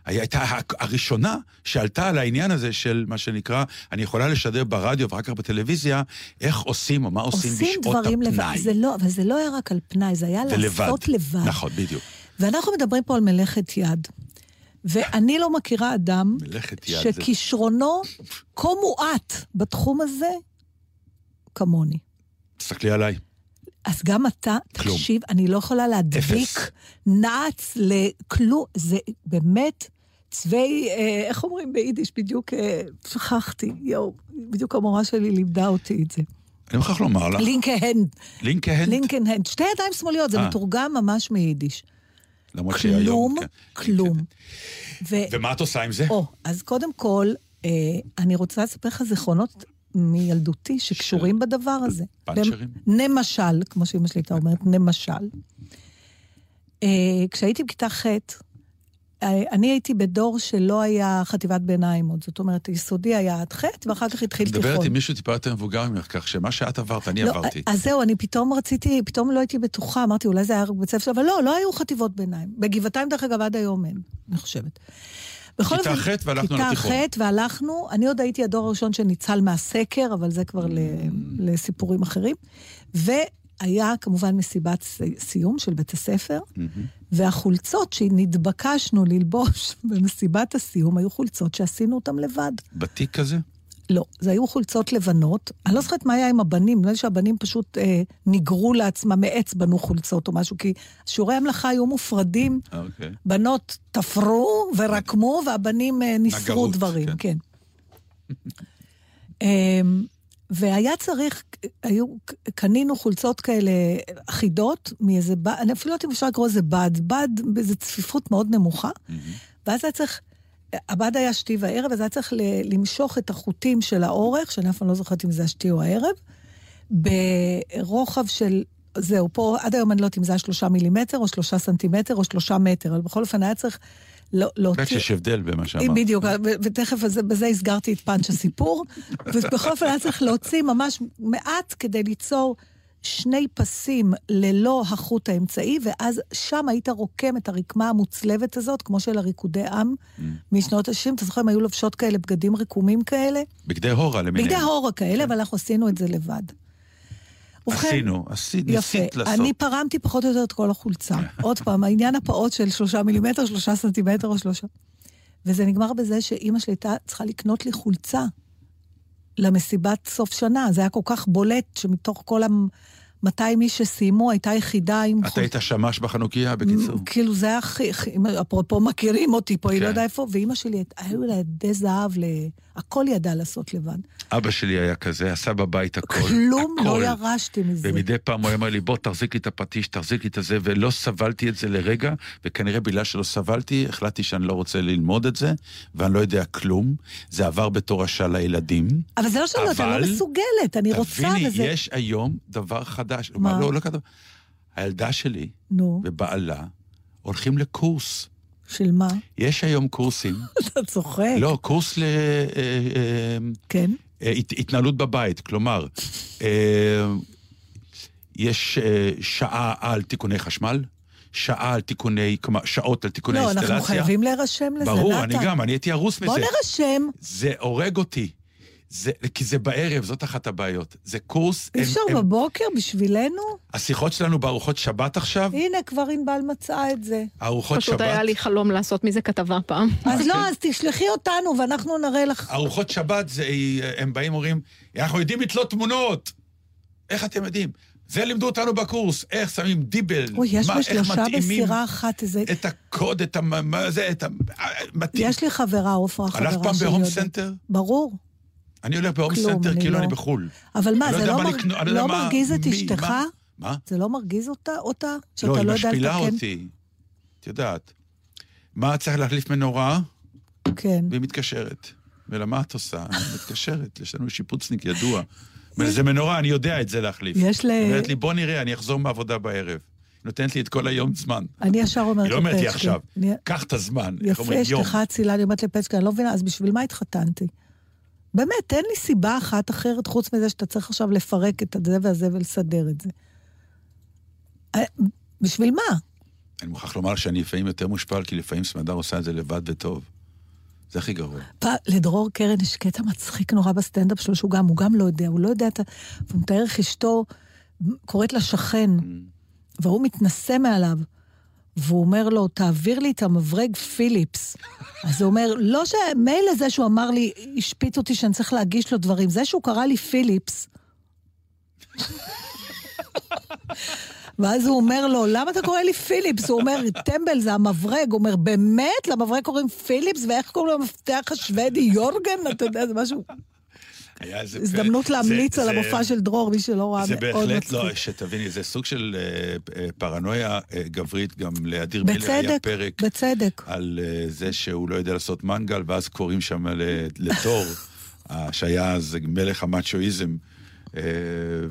היא הייתה הראשונה שעלתה על העניין הזה של מה שנקרא, אני יכולה לשדר ברדיו ואחר כך בטלוויזיה, איך עושים או מה עושים, עושים בשעות דברים לבד. הפנאי. זה לא, אבל זה לא היה רק על פנאי, זה היה ולבד. לעשות לבד. נכון, בדיוק. ואנחנו מדברים פה על מלאכת יד. ואני לא מכירה אדם שכישרונו כה מועט בתחום הזה כמוני. תסתכלי עליי. אז גם אתה, כלום. תקשיב, אני לא יכולה להדביק אפס. נעץ לכלום. זה באמת צווי, אה, איך אומרים ביידיש? בדיוק אה, שכחתי, יואו, בדיוק המורה שלי לימדה אותי את זה. אני מוכרח לומר לך, לינקהנד, לינקהנד, לינקנהנד, שתי ידיים שמאליות, זה אה. מתורגם ממש מיידיש. למרות שהיום... כלום, כן. כלום. ו- ומה את עושה עם זה? או, אז קודם כל, אה, אני רוצה לספר לך זיכרונות מילדותי שקשורים בדבר הזה. פאנצ'רים? נמשל, כמו שאמא שלי הייתה אומרת, נמשל. אה, כשהייתי בכיתה ח', אני הייתי בדור שלא היה חטיבת ביניים עוד. זאת אומרת, יסודי היה עד ח', ואחר כך התחיל תיכון. מדברת עם מישהו טיפה יותר מבוגר ממך, כך שמה שאת עברת, אני לא, עברתי. אז זהו, אני פתאום רציתי, פתאום לא הייתי בטוחה, אמרתי, אולי זה היה רק בית ספר, אבל לא, לא היו חטיבות ביניים. בגבעתיים, דרך אגב, עד היום אין, אני חושבת. בכל כיתה ח' והלכנו לתיכון. כיתה ח' והלכנו, אני עוד הייתי הדור הראשון שניצל מהסקר, אבל זה כבר ל- לסיפורים אחרים. והיה כמובן מסיבת סיום של בית הספר, והחולצות שנתבקשנו ללבוש במסיבת הסיום היו חולצות שעשינו אותן לבד. בתיק כזה? לא, זה היו חולצות לבנות. אני לא זוכרת מה היה עם הבנים, נראה לי שהבנים פשוט אה, ניגרו לעצמם מעץ, בנו חולצות או משהו, כי שיעורי המלאכה היו מופרדים, אוקיי. בנות תפרו ורקמו, והבנים אה, ניסרו דברים, כן. כן. והיה צריך, היו, קנינו חולצות כאלה אחידות מאיזה בד, אני אפילו לא יודעת אם אפשר לקרוא לזה בד, בד באיזו צפיפות מאוד נמוכה, ואז היה צריך, הבד היה שתי וערב, אז היה צריך ל- למשוך את החוטים של האורך, שאני אף פעם לא זוכרת אם זה השתי או הערב, ברוחב של, זהו, פה עד היום אני לא יודעת אם זה היה שלושה מילימטר, או שלושה סנטימטר, או שלושה מטר, אבל בכל אופן היה צריך לא- להוציא... רק שיש הבדל במה שאמרת. בדיוק, ותכף בזה, הסגרתי את פאנץ' הסיפור. ובכל אופן היה צריך להוציא ממש מעט כדי ליצור שני פסים ללא החוט האמצעי, ואז שם היית רוקם את הרקמה המוצלבת הזאת, כמו של הריקודי עם משנות ה-60. אתה זוכר, הם היו לובשות כאלה בגדים רקומים כאלה? בגדי הורה למיניהם. בגדי ההורה כאלה, אבל אנחנו עשינו את זה לבד. ובכן, עשינו, עשית, יפה. ניסית לעשות. אני פרמתי פחות או יותר את כל החולצה. עוד פעם, העניין הפעוט של שלושה מילימטר, שלושה סנטימטר או שלושה. וזה נגמר בזה שאימא שלי הייתה צריכה לקנות לי חולצה למסיבת סוף שנה. זה היה כל כך בולט שמתוך כל ה-200 איש שסיימו, הייתה יחידה עם אתה היית שמש בחנוכיה, בקיצור. כאילו זה היה הכי, אפרופו מכירים אותי פה, היא לא כן. יודע איפה, ואימא שלי, היו לה ידי זהב, ל... הכל ידעה לעשות לבד. אבא שלי היה כזה, עשה בבית הכל. כלום הכל. לא ירשתי מזה. ומדי פעם הוא אומר לי, בוא תחזיק לי את הפטיש, תחזיק לי את הזה, ולא סבלתי את זה לרגע, וכנראה בגלל שלא סבלתי, החלטתי שאני לא רוצה ללמוד את זה, ואני לא יודע כלום. זה עבר בתור השעה לילדים. אבל זה לא שאני לא יודעת, אבל- לא מסוגלת, אני רוצה, תביני, וזה... יש היום דבר חדש. מה? לא, לא כתוב. הילדה שלי נו, ובעלה הולכים לקורס. של מה? יש היום קורסים, אתה צוחק. לא, קורס ל... אה, אה, כן? אה, הת- התנהלות בבית, כלומר, יש שעה על תיקוני חשמל, שעה על תיקוני, כלומר, שעות על תיקוני לא, אינסטלציה. אנחנו חייבים להירשם לזה, ברור, נתן. אני גם, אני הייתי הרוס מזה. בוא נרשם. זה הורג אותי. זה, כי זה בערב, זאת אחת הבעיות. זה קורס... אי הם- אפשר הם- בבוקר בשבילנו? השיחות שלנו בארוחות שבת עכשיו, הנה, כבר ענבל מצאה את זה. ארוחות פשוט שבת, היה לי חלום לעשות מזה כתבה פעם. אז לא, אז תשלחי אותנו ואנחנו נראה לך. ארוחות שבת, זה, הם באים ואומרים, אנחנו יודעים לתלות תמונות. איך אתם יודעים? זה לימדו אותנו בקורס, איך שמים דיבל, אוי, יש מה, איך בשלושה מתאימים בסירה אחת איזה... את הקוד, את המ... מה זה, את ה... מתאים. יש לי חברה, עופרה, חברה הולכת שלי. פעם בהום. סנטר? ברור. אני הולך בהום סנטר כאילו לא- אני בחו"ל. אבל מה, לא זה יודע לא, מה לא יודע מה- מרגיז את אשתך? מה? מה? זה לא מרגיז אותה? אותה? שאתה לא, לא, היא יודע משפילה לתקן? אותי. את יודעת. מה צריך להחליף מנורה? כן. והיא מתקשרת. ולמה את עושה? אני מתקשרת, יש לנו שיפוצניק ידוע. זה מנורה, אני יודע את זה להחליף. יש ל- היא אומרת לי, בוא נראה, אני אחזור מהעבודה בערב. היא נותנת לי את כל היום זמן. אני ישר אומרת היא לא אומרת לי עכשיו, קח את הזמן. יפה, יום. אשתך אצילה, אני אומרת לפצ'קה, אני לא מבינה, אז בשביל מה התחתנתי? באמת, תן לי סיבה אחת אחרת, חוץ מזה שאתה צריך עכשיו לפרק את הזה והזה ולסדר את זה. אה, בשביל מה? אני מוכרח לומר שאני לפעמים יותר מושפל, כי לפעמים סמדר עושה את זה לבד וטוב. זה הכי גרוע. פעם, לדרור קרן יש קטע מצחיק נורא בסטנדאפ שלו, שהוא גם, הוא גם לא יודע, הוא לא יודע את ה... והוא מתאר איך אשתו קוראת לשכן, והוא מתנשא מעליו, והוא אומר לו, תעביר לי את המברג פיליפס. אז הוא אומר, לא ש... מילא זה שהוא אמר לי, השפיט אותי שאני צריך להגיש לו דברים, זה שהוא קרא לי פיליפס. ואז הוא אומר לו, למה אתה קורא לי פיליפס? הוא אומר, טמבל זה המברג. הוא אומר, באמת? למברג קוראים פיליפס? ואיך קוראים למפתח השוודי? יורגן? אתה יודע, זה משהו... היה איזה... הזדמנות זה- להמליץ על זה- המופע של דרור, מי שלא ראה, זה מאוד בהחלט לא, מצחיק. שתביני, זה סוג של אה, אה, פרנויה אה, גברית, גם לאדיר מילר היה בצדק, פרק בצדק. על אה, זה שהוא לא יודע לעשות מנגל, ואז קוראים שם לתור, שהיה אז מלך המאצ'ואיזם.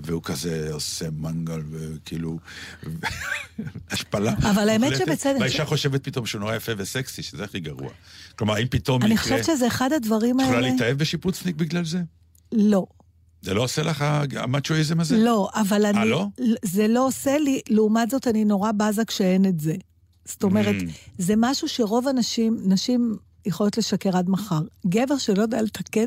והוא כזה עושה מנגל וכאילו, השפלה. אבל האמת. שבצדק- והאישה חושבת פתאום שהוא נורא יפה וסקסי, שזה הכי גרוע. כלומר, אם פתאום אני יקרה, חושבת שזה אחד הדברים את יכולה האלה... להתאהב בשיפוצניק בגלל זה? לא. זה לא עושה לך ה- המאצ'ואיזם הזה? לא, אבל אני... אה, לא? זה לא עושה לי, לעומת זאת אני נורא בזה כשאין את זה. זאת אומרת, Mm. זה משהו שרוב הנשים, נשים יכולות לשקר עד מחר. גבר שלא יודע לתקן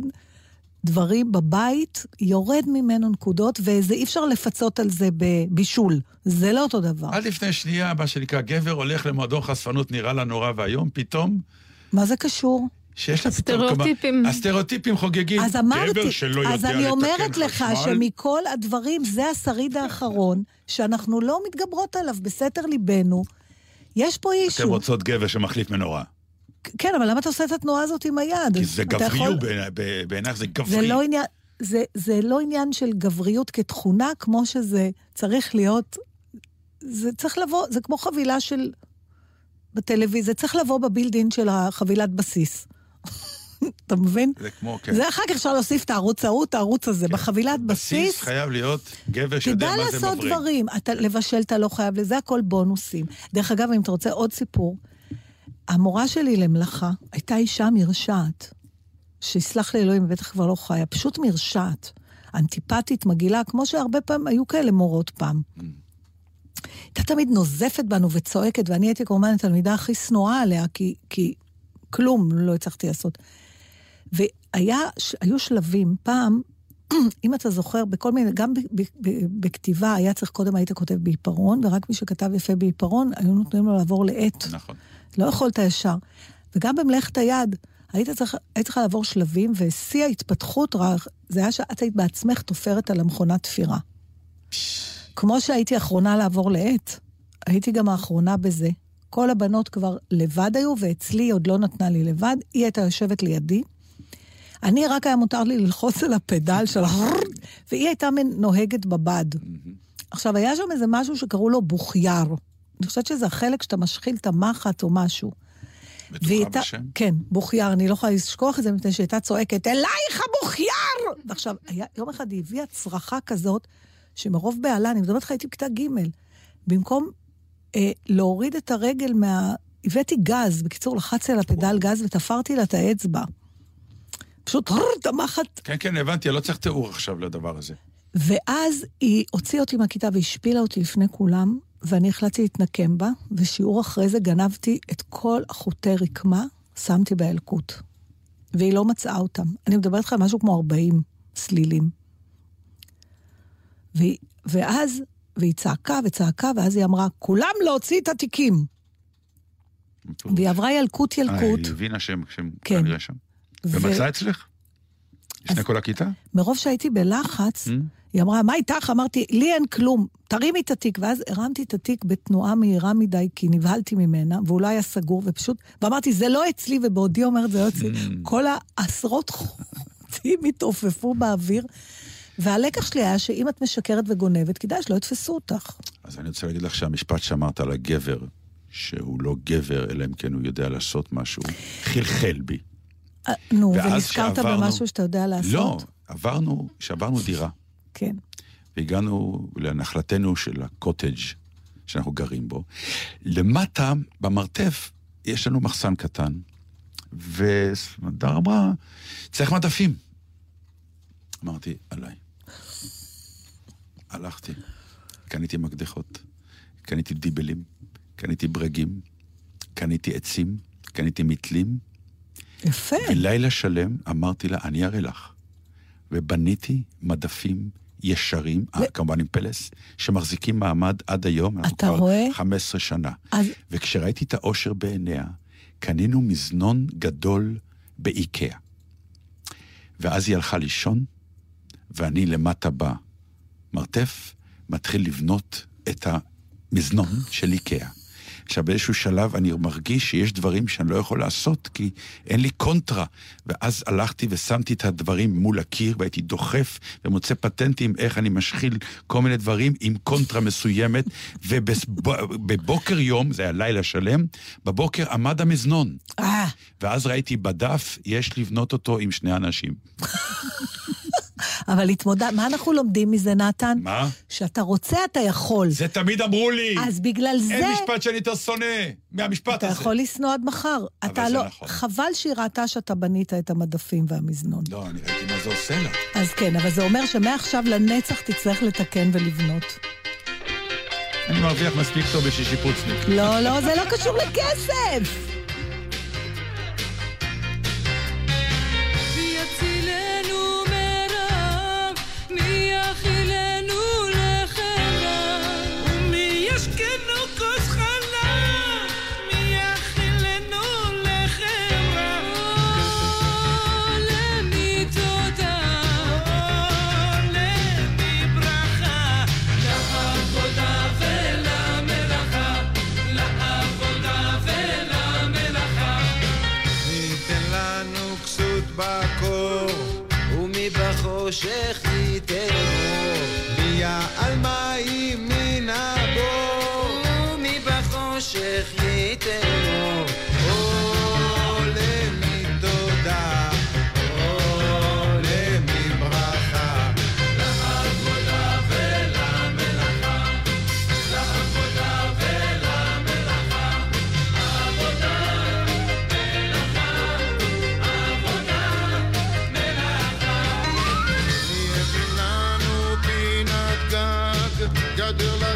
דברים בבית, יורד ממנו נקודות, וזה אי אפשר לפצות על זה בבישול. זה לא אותו דבר. עד לפני שנייה, מה שנקרא, גבר הולך למועדון חשפנות, נראה לה נורא ואיום, פתאום, מה זה קשור? שיש לה פתאום... סטריאוטיפים. כלומר, הסטריאוטיפים חוגגים. אז אמרתי, גבר שלא יודע אז אני אומרת לך חשמל, שמכל הדברים, זה השריד האחרון, שאנחנו לא מתגברות עליו בסתר ליבנו. יש פה אתם אישו. רוצות גבר שמחליף מנורה. כן, אבל למה אתה עושה את התנועה הזאת עם היד? כי זה אתה יכול- בעינייך זה זה גברי. לא עניין... זה, זה לא עניין של גבריות כתכונה, כמו שזה צריך להיות... זה צריך לבוא, זה כמו חבילה של... בטלוויזיה, זה צריך לבוא בבילדין של החבילת בסיס. אתה מבין? זה כמו, כן. זה אחר כך אפשר להוסיף את הערוץ ההוא, את הערוץ הזה. בחבילת בסיס בסיס, חייב להיות גבר שיודע תדע מה זה לעשות מברג. דברים. אתה לבשל, אתה לא חייב לזה, הכל בונוסים. דרך אגב, אם אתה רוצה עוד סיפור, המורה שלי למלאכה הייתה אישה מרשעת, שיסלח לי אלוהים, בטח כבר לא חיה, פשוט מרשעת. אנטיפטית, מגעילה, כמו שהרבה פעמים היו כאלה מורות פעם. הייתה תמיד נוזפת בנו וצועקת, ואני הייתי כמובן התלמידה הכי שנואה עליה, כי, כי כלום לא הצלחתי לעשות. והיו שלבים, פעם, אם אתה זוכר, בכל מיני, גם ב, ב, ב, בכתיבה היה צריך, קודם היית כותב בעיפרון, ורק מי שכתב יפה בעיפרון, היו נותנים לו לעבור לעט. נכון. לא יכולת ישר. וגם במלאכת היד, היית, צריך, היית צריכה לעבור שלבים, ושיא ההתפתחות, זה היה שאת היית בעצמך תופרת על המכונת תפירה. כמו שהייתי אחרונה לעבור לעט, הייתי גם האחרונה בזה. כל הבנות כבר לבד היו, ואצלי היא עוד לא נתנה לי לבד, היא הייתה יושבת לידי. אני, רק היה מותר לי ללחוץ על הפדל של ה... והיא הייתה נוהגת בבד. עכשיו, היה שם איזה משהו שקראו לו בוכייר. אני חושבת שזה החלק שאתה משחיל את המחט או משהו. בטוחה הייתה, בשם? כן, בוכייר, אני לא יכולה לשכוח את זה, מפני שהיא הייתה צועקת, אלייך הבוכייר! ועכשיו, היה, יום אחד היא הביאה צרחה כזאת, שמרוב בהלה, אני מדברת איתך, הייתי בכיתה ג', במקום אה, להוריד את הרגל מה... הבאתי גז, בקיצור, לחצתי על הפדל גז ותפרתי לה את האצבע. פשוט, את המחט כן, כן, הבנתי, לא צריך תיאור עכשיו לדבר הזה. ואז היא הוציאה אותי מהכיתה והשפילה אותי לפני כולם, ואני החלטתי להתנקם בה, ושיעור אחרי זה גנבתי את כל החוטי רקמה, שמתי באלקוט. והיא לא מצאה אותם. אני מדברת איתך על משהו כמו 40 סלילים. והיא, ואז, והיא צעקה וצעקה, ואז היא אמרה, כולם להוציא את התיקים. והיא עברה ילקוט אה, ילקוט, היא הבינה שהם כן. כנראה שם. ומצאה אצלך? לפני כל הכיתה? מרוב שהייתי בלחץ, Mm. היא אמרה, מה איתך? אמרתי, לי אין כלום, תרימי את התיק. ואז הרמתי את התיק בתנועה מהירה מדי, כי נבהלתי ממנה, והוא לא היה סגור, ופשוט, ואמרתי, זה לא אצלי, ובעודי אומרת, זה לא אצלי. Mm. כל העשרות הבתים התעופפו באוויר. והלקח שלי היה שאם את משקרת וגונבת, כדאי שלא יתפסו אותך. אז אני רוצה להגיד לך שהמשפט שאמרת על הגבר, שהוא לא גבר, אלא אם כן הוא יודע לעשות משהו, חלחל בי. אה, נו, ונזכרת שעברנו- במשהו שאתה יודע לעשות? לא, עברנו, שעברנו דירה, כן. והגענו לנחלתנו של הקוטג' שאנחנו גרים בו. למטה, במרתף, יש לנו מחסן קטן, וסמדר אמרה, צריך מדפים. אמרתי, עליי. הלכתי, קניתי מקדחות, קניתי דיבלים, קניתי ברגים, קניתי עצים, קניתי מתלים, יפה. ולילה שלם אמרתי לה, אני אראה לך. ובניתי מדפים ישרים, אה, כמובן עם פלס, שמחזיקים מעמד עד היום. אנחנו אתה כבר רואה? 15 שנה. אז וכשראיתי את האושר בעיניה, קנינו מזנון גדול באיקאה. ואז היא הלכה לישון, ואני למטה במרתף, מתחיל לבנות את המזנון של איקאה. עכשיו, באיזשהו שלב אני מרגיש שיש דברים שאני לא יכול לעשות, כי אין לי קונטרה. ואז הלכתי ושמתי את הדברים מול הקיר, והייתי דוחף ומוצא פטנטים איך אני משחיל כל מיני דברים עם קונטרה מסוימת, ובבוקר יום, זה היה לילה שלם, בבוקר עמד המזנון. אה, ואז ראיתי בדף, יש לבנות אותו עם שני אנשים. אבל התמודד... מה אנחנו לומדים מזה, נתן? מה? שאתה רוצה, אתה יכול. זה תמיד אמרו לי! אז בגלל זה... אין משפט שאני יותר שונא מהמשפט אתה הזה. יכול לשנוא עד מחר. אתה לא... נכון. חבל שהיא ראתה שאתה בנית את המדפים והמזנון. לא, אני ראיתי מה זה עושה לה. אז כן, אבל זה אומר שמעכשיו לנצח תצטרך לתקן ולבנות. אני מרוויח מספיק טוב בשביל שיפוצניק. לא, לא, זה לא קשור לכסף! do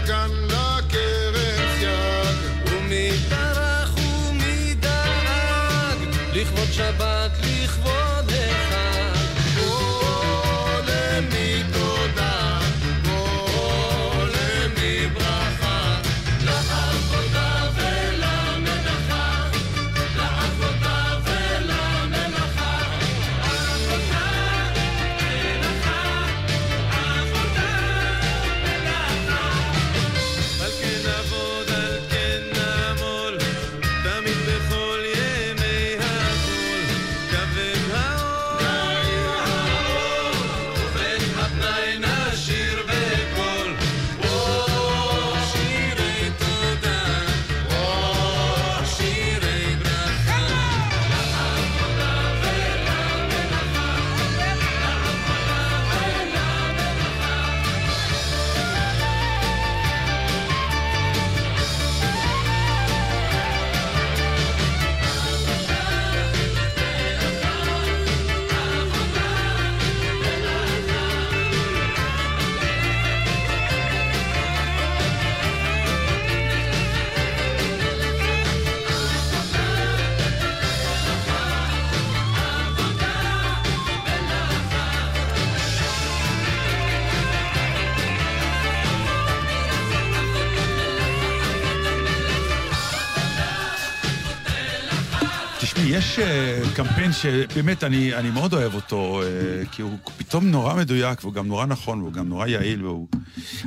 קמפיין שבאמת אני, אני מאוד אוהב אותו, אה, כי הוא פתאום נורא מדויק, והוא גם נורא נכון, והוא גם נורא יעיל, והוא...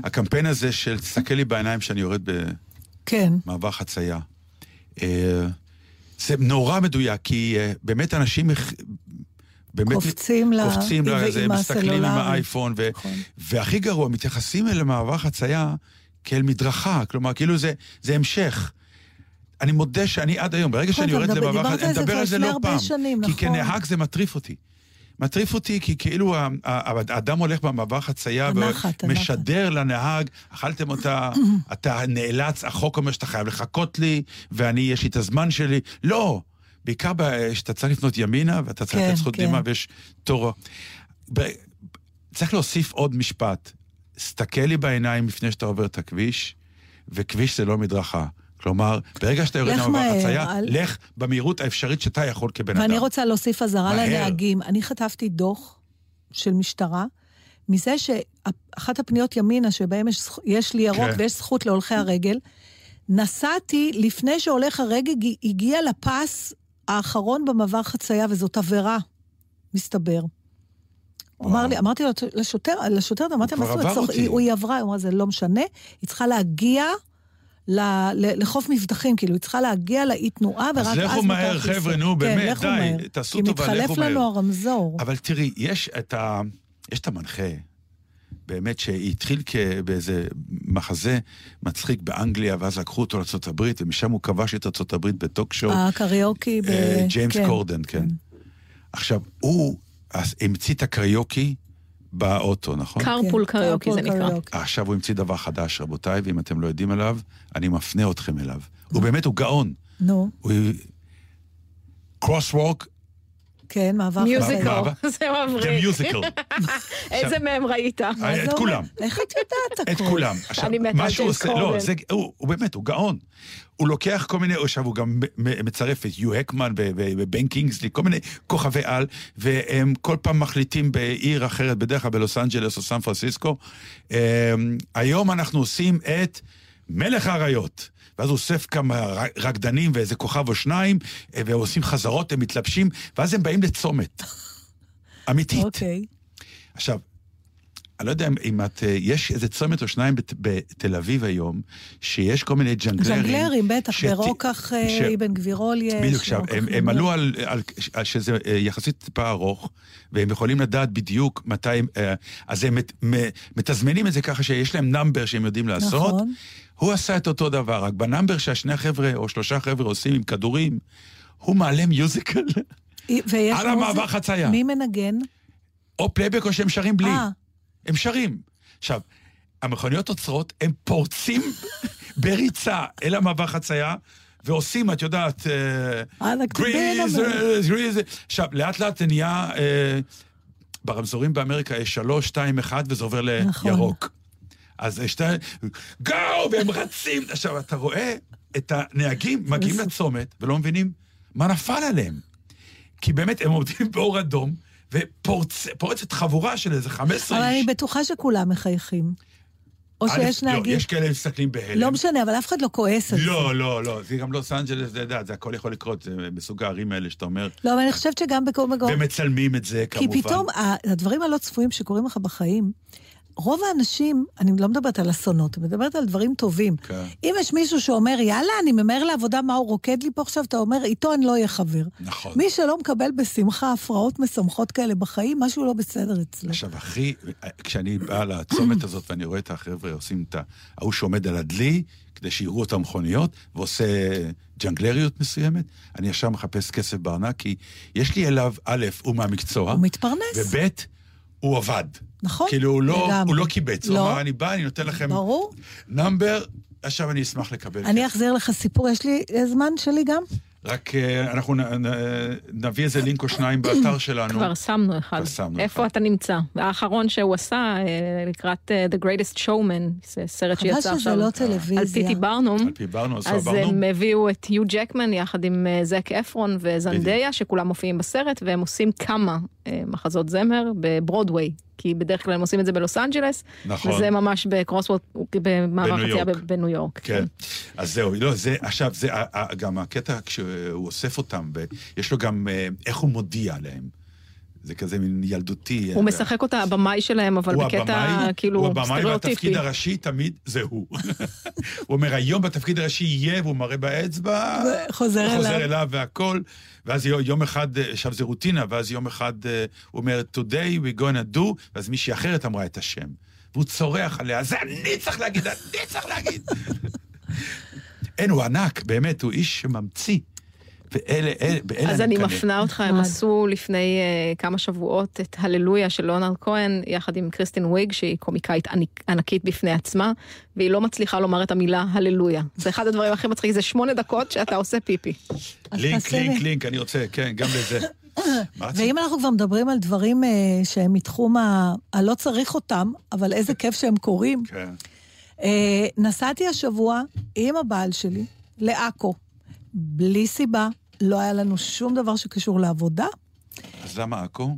הקמפיין הזה של תסתכל לי בעיניים שאני יורד כן. במעבר חצייה. אה, זה נורא מדויק, כי אה, באמת אנשים... באמת... קופצים ל- קופצים לזה, עם מסתכלים עם. האייפון, ו... נכון. והכי גרוע, מתייחסים אל מעבר חצייה כאל מדרכה, כלומר, כאילו זה, זה המשך. אני מודה שאני עד היום, ברגע נכון, שאני יורד למעבר אני מדבר על זה לא פעם. שנים, כי נכון. כנהג זה מטריף אותי. מטריף אותי כי כאילו האדם הולך במעבר חצייה ומשדר לנהג, אכלתם אותה, אתה נאלץ, החוק אומר שאתה חייב לחכות לי, ואני, יש לי את הזמן שלי. לא, בעיקר שאתה צריך לפנות ימינה, ואתה צריך כן, לתת זכות כן. קדימה, ויש תור. צריך להוסיף עוד משפט. סתכל לי בעיניים לפני שאתה עובר את הכביש, וכביש זה לא מדרכה. כלומר, ברגע שאתה יורד מהר, חצייה, אל- לך במהירות האפשרית שאתה יכול כבן אדם. ואני רוצה להוסיף אזהרה. לנהגים. אני חטפתי דוח של משטרה, מזה שאחת הפניות ימינה, שבהן יש, יש לי ירוק כן. ויש זכות להולכי הרגל, נסעתי לפני שהולך הרגל הג- הגיע לפס האחרון במעבר חצייה, וזאת עבירה, מסתבר. אמר. לי, אמרתי לו- לשוטר, לשוטר, אמרתי, מה זאת אומרת, אותי." היא- היא עברה, הוא אמר, זה לא משנה, היא צריכה להגיע לחוף מבטחים, כאילו, היא צריכה להגיע לאי תנועה, ורק אז אז לכו מהר, מותר חבר'ה. נו, כן, באמת, די. תעשו כי טובה, לכו מתחלף מהר. לנו הרמזור. אבל תראי, יש את, ה... יש את המנחה, באמת, שהתחיל. באיזה מחזה מצחיק באנגליה, ואז לקחו אותו לארה"ב, ומשם הוא כבש את ארה"ב בטוק שואו. הקריוקי ב... אה, ג'יימס כן. קורדן, כן. עכשיו, הוא המציא את הקריוקי באוטו, נכון? carpool כן, קריוקי זה נקרא. עכשיו הוא המציא דבר חדש, רבותיי, ואם אתם לא יודעים עליו, אני מפנה אתכם אליו. הוא באמת, הוא גאון. נו, הוא... crosswalk, כן, מעבר musical, זה the מבריק. musical. איזה מהם ראית? זה את? כולם. איך את יודעת את הכול? כולם. עכשיו, אני מתה על שהוא ג'יימס עושה, לא. זה, הוא, באמת, הוא גאון. הוא לוקח כל מיני, עכשיו הוא גם מצרף את יו ג'קמן ובן קינגסלי, כל מיני כוכבי על, והם כל פעם מחליטים בעיר אחרת, בדרך כלל בלוס אנג'לס או סן פרנסיסקו. אמ, היום אנחנו עושים את מלך האריות. ואז הוא אוסף כמה רקדנים ואיזה כוכב או שניים, אה, והם עושים חזרות, הם מתלבשים, ואז הם באים לצומת. אמיתית. אוקיי. עכשיו, אני לא יודע אם- את... אה, יש איזה צומת או שניים בת, בתל אביב היום, שיש כל מיני ג'נגלרים. ז'נגלרים, בטח, שת- ברוקח אה, ש- אבן גבירול יש. בדיוק, עכשיו, הם, הם. עלו על, על, על שזה אה, יחסית טיפה ארוך, והם יכולים לדעת בדיוק מתי, אז הם מתזמנים את זה ככה שיש להם number שהם יודעים לעשות. נכון. הוא עשה את אותו דבר, רק ב number שהשני החבר'ה או שלושה חבר'ה עושים עם כדורים, הוא מעלה musical, על המעבר חצייה. מי מנגן? או פלייבק או שהם שרים בלי. אה. הם שרים. עכשיו, המכוניות עוצרות, הם פורצים בריצה אל המעבר חצייה, ועושים, את יודעת, אה, אה, גריז. אה, גריז. עכשיו, לאט לאט זה נהיה, ברמזורים באמריקה יש שלוש, שתיים, אחד, וזה עובר נכון. לירוק. אז יש שתיים, גו, והם רצים. עכשיו, אתה רואה את הנהגים מגיעים לצומת ולא מבינים מה נפל עליהם. כי באמת, הם עומדים באור אדום, ופורצת חבורה של איזה 15 אבל איש. אני בטוחה שכולם מחייכים. או שיש לא, נהגים... יש כאלה מסתכלים בהלם. לא משנה, אבל אף אחד לא כועס על זה. לא, לא, לא, זה גם לוס אנג'לס, זה יודעת, זה הכל יכול לקרות, זה מסוג הערים האלה שאתה אומר, לא, אבל אני חושבת שגם בכל מקום... ומצלמים את זה, כי כמובן. פתאום ה- הדברים הלא צפויים שקורים לך בחיים, רוב האנשים, אני לא מדברת על אסונות, אני מדברת על דברים טובים. כן. אם יש מישהו שאומר, יאללה, אני ממהר לעבודה, מה הוא רוקד לי פה עכשיו, אתה אומר, איתו אני לא אהיה חבר. נכון. מי שלא מקבל בשמחה הפרעות משמחות כאלה בחיים, משהו לא בסדר אצלו. עכשיו, אחי, כשאני בא לצומת הזאת ואני רואה את החבר'ה עושים את. ההוא שעומד על הדלי, כדי שיראו את המכוניות, ועושה ג'נגלריות מסוימת, אני ישר מחפש כסף בארנק, כי יש לי אליו, א', הוא מהמקצוע, הוא מתפרנס. וב', הוא עבד. נכון, כאילו, הוא לא, לגמרי. הוא לא קיבץ. הוא לא. אמר, אני בא, אני נותן לכם ברור. נאמבר, עכשיו אני אשמח לקבל אני. אחזיר לך סיפור, יש לי זמן שלי גם? רק אה, אנחנו נ- נ- נביא איזה לינק או שניים באתר שלנו. כבר שמנו אחד. כבר שמנו איפה אחד. אתה נמצא? האחרון שהוא עשה אה, לקראת אה, The Greatest Showman, זה סרט חבל שיצא שזה עכשיו. לא על טלוויזיה. פי.טי. ברנום. על פי ברנום, עשו אז. הם הביאו את היו ג'קמן יחד עם זק אפרון וזנדיה, שכולם מופיעים בסרט, והם עושים כמה מחזות זמר בברודוויי, כי בדרך כלל הם עושים את זה בלוס אנג'לס, נכון. וזה ממש ב crosswalk, במעבר חצייה בניו יורק. כן. אז זהו, לא, זה, עכשיו, זה גם הקטע כשהוא אוסף אותם, ויש לו גם אה, איך הוא מודיע להם. זה כזה מין ילדותי. הוא משחק אותה הבמאי שלהם, אבל בקטע הבמאי, כאילו הוא הבמאי סטריאוטיפי. והתפקיד הראשי תמיד זה הוא. הוא אומר, היום בתפקיד הראשי יהיה, והוא מראה באצבע, וחוזר חוזר אליו. אליו והכל, ואז יום- יום אחד, אה, עכשיו זה רוטינה, ואז יום אחד אה, הוא אומר, today we gonna do, ואז מישהי אחרת אמרה את השם. והוא צורח עליה, זה אני צריך להגיד, אני צריך להגיד. אין, הוא ענק, באמת, הוא איש שממציא. ואלה, אלה, באלה אז אני מקנא. מפנה אותך, הם. עשו לפני uh, כמה שבועות את הללויה של לונרד כהן, יחד עם קריסטין וויג, שהיא קומיקאית עניק- ענקית בפני עצמה, והיא לא מצליחה לומר את המילה הללויה. זה אחד הדברים הכי מצחיקים, זה שמונה דקות שאתה עושה פיפי. לינק, לינק, לי. לינק, אני רוצה, כן, גם לזה. ואם אנחנו כבר מדברים על דברים אה, שהם מתחום ה... הלא צריך אותם, אבל איזה כיף שהם קורים. כן. אה, נסעתי השבוע עם הבעל שלי לעכו, בלי סיבה, לא היה לנו שום דבר שקשור לעבודה. אז למה עכו?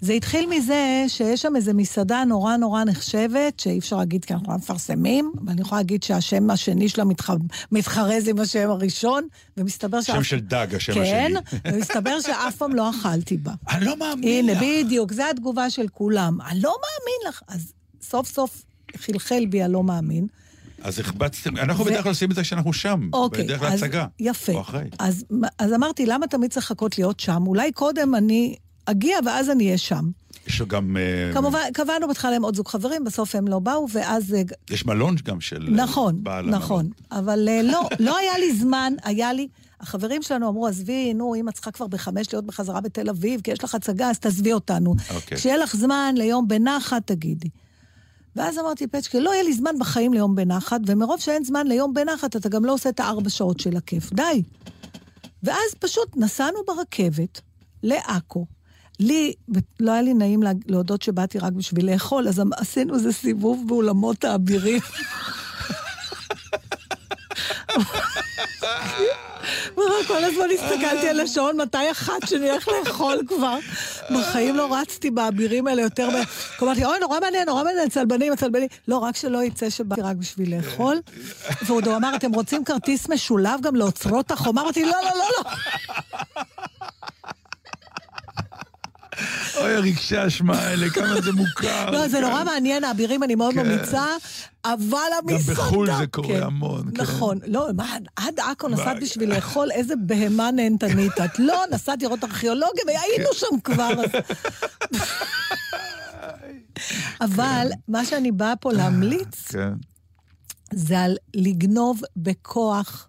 זה התחיל מזה שיש שם איזו מסעדה נורא נורא נחשבת, שאי אפשר להגיד כי אנחנו לא מפרסמים, אבל אני יכולה להגיד שהשם השני שלה מתח... מתחרז עם השם הראשון, ומסתבר שם של דג, השם כן, השני. ומסתבר שאף פעם לא אכלתי בה. אני לא מאמין הנה, לך. בדיוק, זו התגובה של כולם. אני לא מאמין לך. אז סוף סוף חלחל בי הלא מאמין. אז החבצתם, אנחנו ו- בדרך כלל עושים את זה כשאנחנו שם, אוקיי, בדרך אז להצגה. יפה. או אחרי. אז, אז אמרתי, למה תמיד צריך לחכות להיות שם? אולי קודם אני אגיע ואז אני אהיה שם. יש גם... אה, כמובן, קבענו בהתחלה עם עוד זוג חברים, בסוף הם לא באו, ואז... אה, יש מלון גם של... אה, נכון, בעל נכון. המלון. אבל לא, לא היה לי זמן, היה לי... החברים שלנו אמרו, עזבי, נו, אם את צריכה כבר בחמש להיות בחזרה בתל אביב, כי יש לך הצגה, אז תעזבי אותנו. אוקיי. כשיהיה לך זמן ליום בנחת, תגידי. ואז אמרתי, פצ'קה, לא יהיה לי זמן בחיים ליום בנחת, ומרוב שאין זמן ליום בנחת, אתה גם לא עושה את הארבע שעות של הכיף. די. ואז פשוט נסענו ברכבת לעכו. לי, לא היה לי נעים לה- להודות שבאתי רק בשביל לאכול, אז עשינו איזה סיבוב באולמות האבירים. כל הזמן הסתכלתי על השעון, מתי אחת שנלך לאכול כבר. בחיים לא רצתי באבירים האלה יותר. אמרתי, אוי, נורא מעניין, נורא מעניין, הצלבנים, הצלבנים. לא, רק שלא יצא שבאתי רק בשביל לאכול. והוא אמר, אתם רוצים כרטיס משולב גם לאוצרות החומה? אמרתי, לא, לא, לא, לא. אוי, רגשי האשמה האלה, כמה זה מוכר. לא, זה כן. נורא מעניין, האבירים, אני מאוד כן. ממליצה, אבל המסעדה... בחו"ל זה קורה המון, כן. נכון. לא, עד עכו נסעת בשביל לאכול, איזה בהמה נהנתנית את. לא, נסעת לראות ארכיאולוגיה, והיינו שם כבר. אבל מה שאני באה פה להמליץ, כן. זה על לגנוב בכוח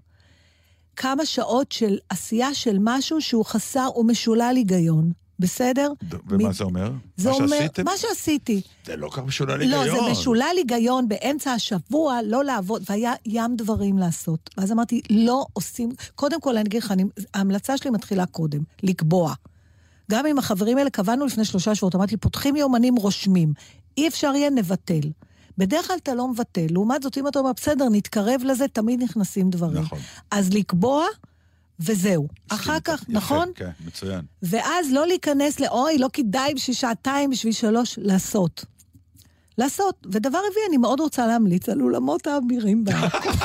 כמה שעות של עשייה של משהו שהוא חסר ומשולל היגיון. בסדר? ומה מ- זה אומר? זה מה אומר, שעשיתם? מה שעשיתי. זה לא כך משולל לא, היגיון. זה משולל היגיון באמצע השבוע, לא לעבוד, והיה ים דברים לעשות. ואז אמרתי, לא עושים... קודם כל, אני אגיד לך, ההמלצה שלי מתחילה קודם, לקבוע. גם עם החברים האלה קבענו לפני שלושה שבועות, אמרתי, פותחים יומנים רושמים. אי אפשר יהיה, נבטל. בדרך כלל אתה לא מבטל. לעומת זאת, אם אתה אומר, בסדר, נתקרב לזה, תמיד נכנסים דברים. נכון. אז לקבוע, וזהו. אחר כך, יפה, נכון? כן, מצוין. ואז לא להיכנס לאוי, לא כדאי בשביל שעתיים, בשביל שלוש, לעשות. לעשות. ודבר רביעי, אני מאוד רוצה להמליץ על אולמות האבירים בעכו.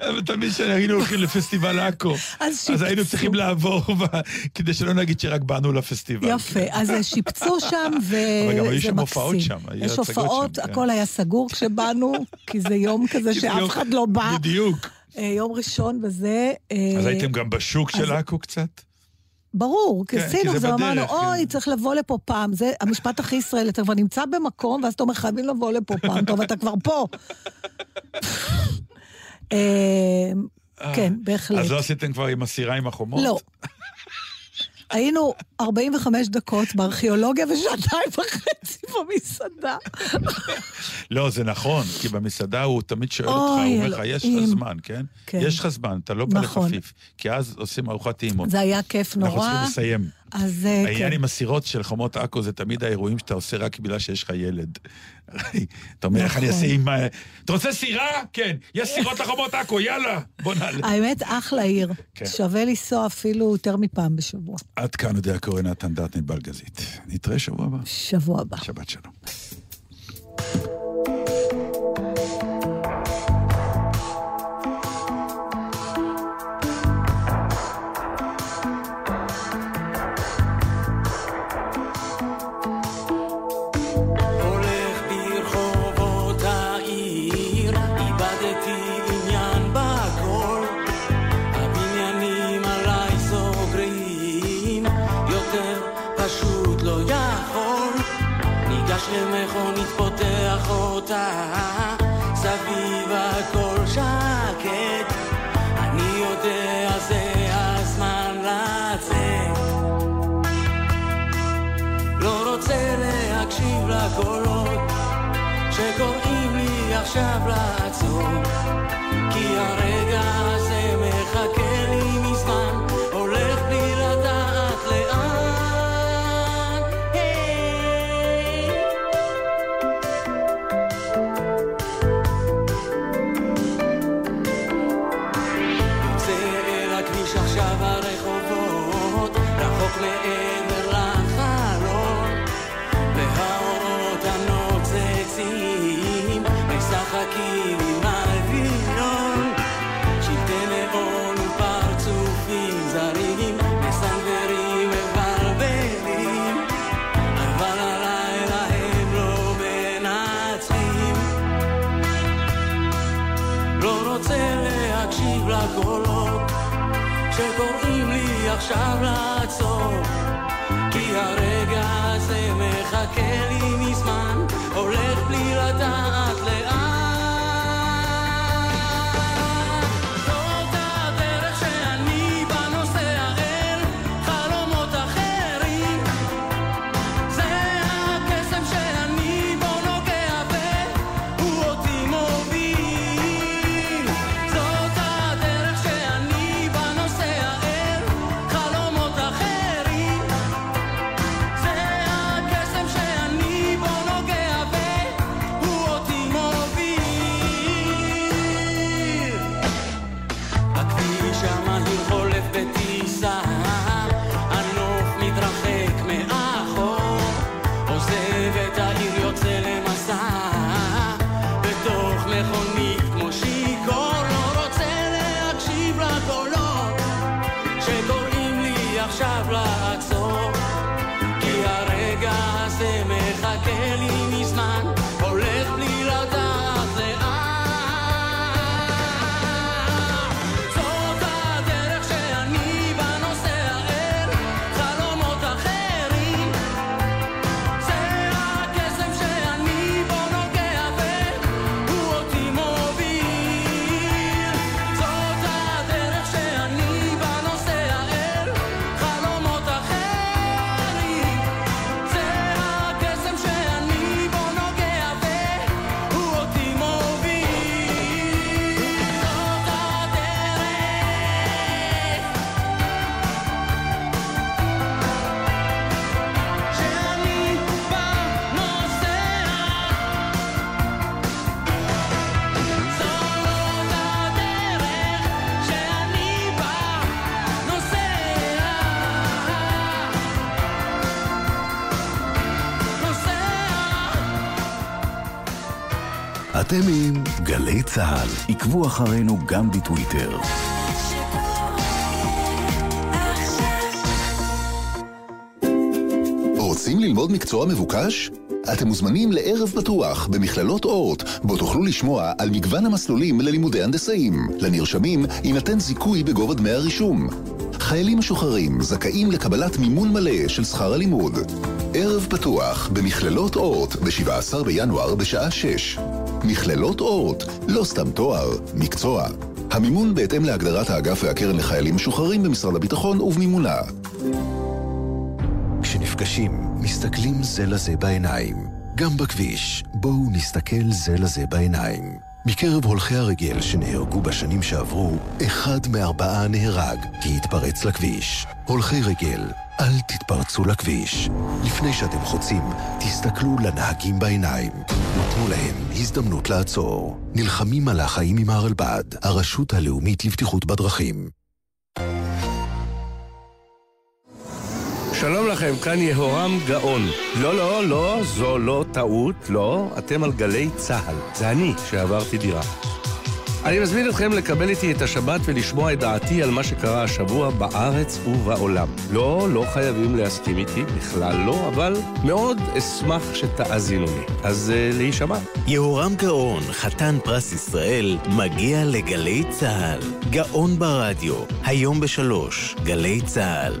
אבל תמיד כשהיינו הולכים לפסטיבל עכו, אז היינו. צריכים לעבור, כדי שלא נגיד שרק באנו לפסטיבל. יפה, אז שיפצו שם, וזה אבל גם היו מקסים. שם הופעות שם, יש הופעות, שם, כן. הכל היה סגור כשבאנו, כי זה יום כזה שאף אחד לא בא. בדיוק. אה, יום ראשון וזה... אה, אז הייתם גם בשוק של עכו קצת? ברור, כי כן, כי עשינו, זה אמרנו, בדרך, אוי, כן. צריך לבוא לפה פעם. זה המשפט הכי ישראלי, אתה כבר נמצא במקום, ואז אתה אומר, חייבים לבוא לפה פעם, טוב, אתה כבר פה. אה, כן, בהחלט. אז לא עשיתם כבר עם הסירה עם החומות? לא. היינו 45 דקות בארכיאולוגיה ושעתיים וחצי במסעדה. לא, זה נכון, כי במסעדה הוא תמיד שואל אותך, הוא אומר לך, יש לך אלוהים." זמן, כן? כן. יש לך זמן, אתה לא בא נכון. לחפיף. כי אז עושים ארוחת טעימות. זה היה כיף אנחנו נורא. צריכים לסיים. אז אה, העניין כן. עם הסירות של חומות עכו זה תמיד האירועים שאתה עושה רק בגלל שיש לך ילד. אתה אומר, איך אני נכון. אעשה עם... אתה רוצה סירה? כן. יש סירות לחומות עכו, יאללה. בוא נעלה. האמת, אחלה עיר. כן. שווה לנסוע אפילו יותר מפעם בשבוע. עד כאן יודע קורא נתן דטנט בלגזית. נתראה שבוע הבא. שבוע הבא. שבת שלום. במכונית פותח אותה, סביב הכל שקט. אני יודע זה הזמן לצאת. לא רוצה להקשיב לקולות שקוראים לי עכשיו לעצור. כי הרגע עכשיו לעצור כי הרגע הזה מחכה לי מזמן הולך בלי לדעת אתם עם גלי צה"ל. עקבו אחרינו גם בטוויטר. רוצים ללמוד מקצוע מבוקש? אתם מוזמנים לערב פתוח במכללות אורט, בו תוכלו לשמוע על מגוון המסלולים ללימודי הנדסאים. לנרשמים יינתן זיכוי בגובה דמי הרישום. חיילים משוחררים זכאים לקבלת מימון מלא של שכר הלימוד. ערב פתוח במכללות אורט ב-17 בינואר בשעה 6. מכללות אורט, לא סתם תואר, מקצוע. המימון בהתאם להגדרת האגף והקרן לחיילים משוחררים במשרד הביטחון ובמימונה. כשנפגשים, מסתכלים זה לזה בעיניים. גם בכביש, בואו נסתכל זה לזה בעיניים. מקרב הולכי הרגל שנהרגו בשנים שעברו, אחד מארבעה נהרג כי התפרץ לכביש. הולכי רגל, אל תתפרצו לכביש. לפני שאתם חוצים, תסתכלו לנהגים בעיניים. ותנו להם הזדמנות לעצור. נלחמים על החיים עם הרלב"ד, הרשות הלאומית לבטיחות בדרכים. שלום לכם, כאן יהורם גאון. לא, לא, לא, זו לא טעות, לא, אתם על גלי צה"ל. זה אני שעברתי דירה. אני מזמין אתכם לקבל איתי את השבת ולשמוע את דעתי על מה שקרה השבוע בארץ ובעולם. לא, לא חייבים להסכים איתי, בכלל לא, אבל מאוד אשמח שתאזינו לי. אז uh, להישמע. יהורם גאון, חתן פרס ישראל, מגיע לגלי צה"ל. גאון ברדיו, היום בשלוש, גלי צה"ל.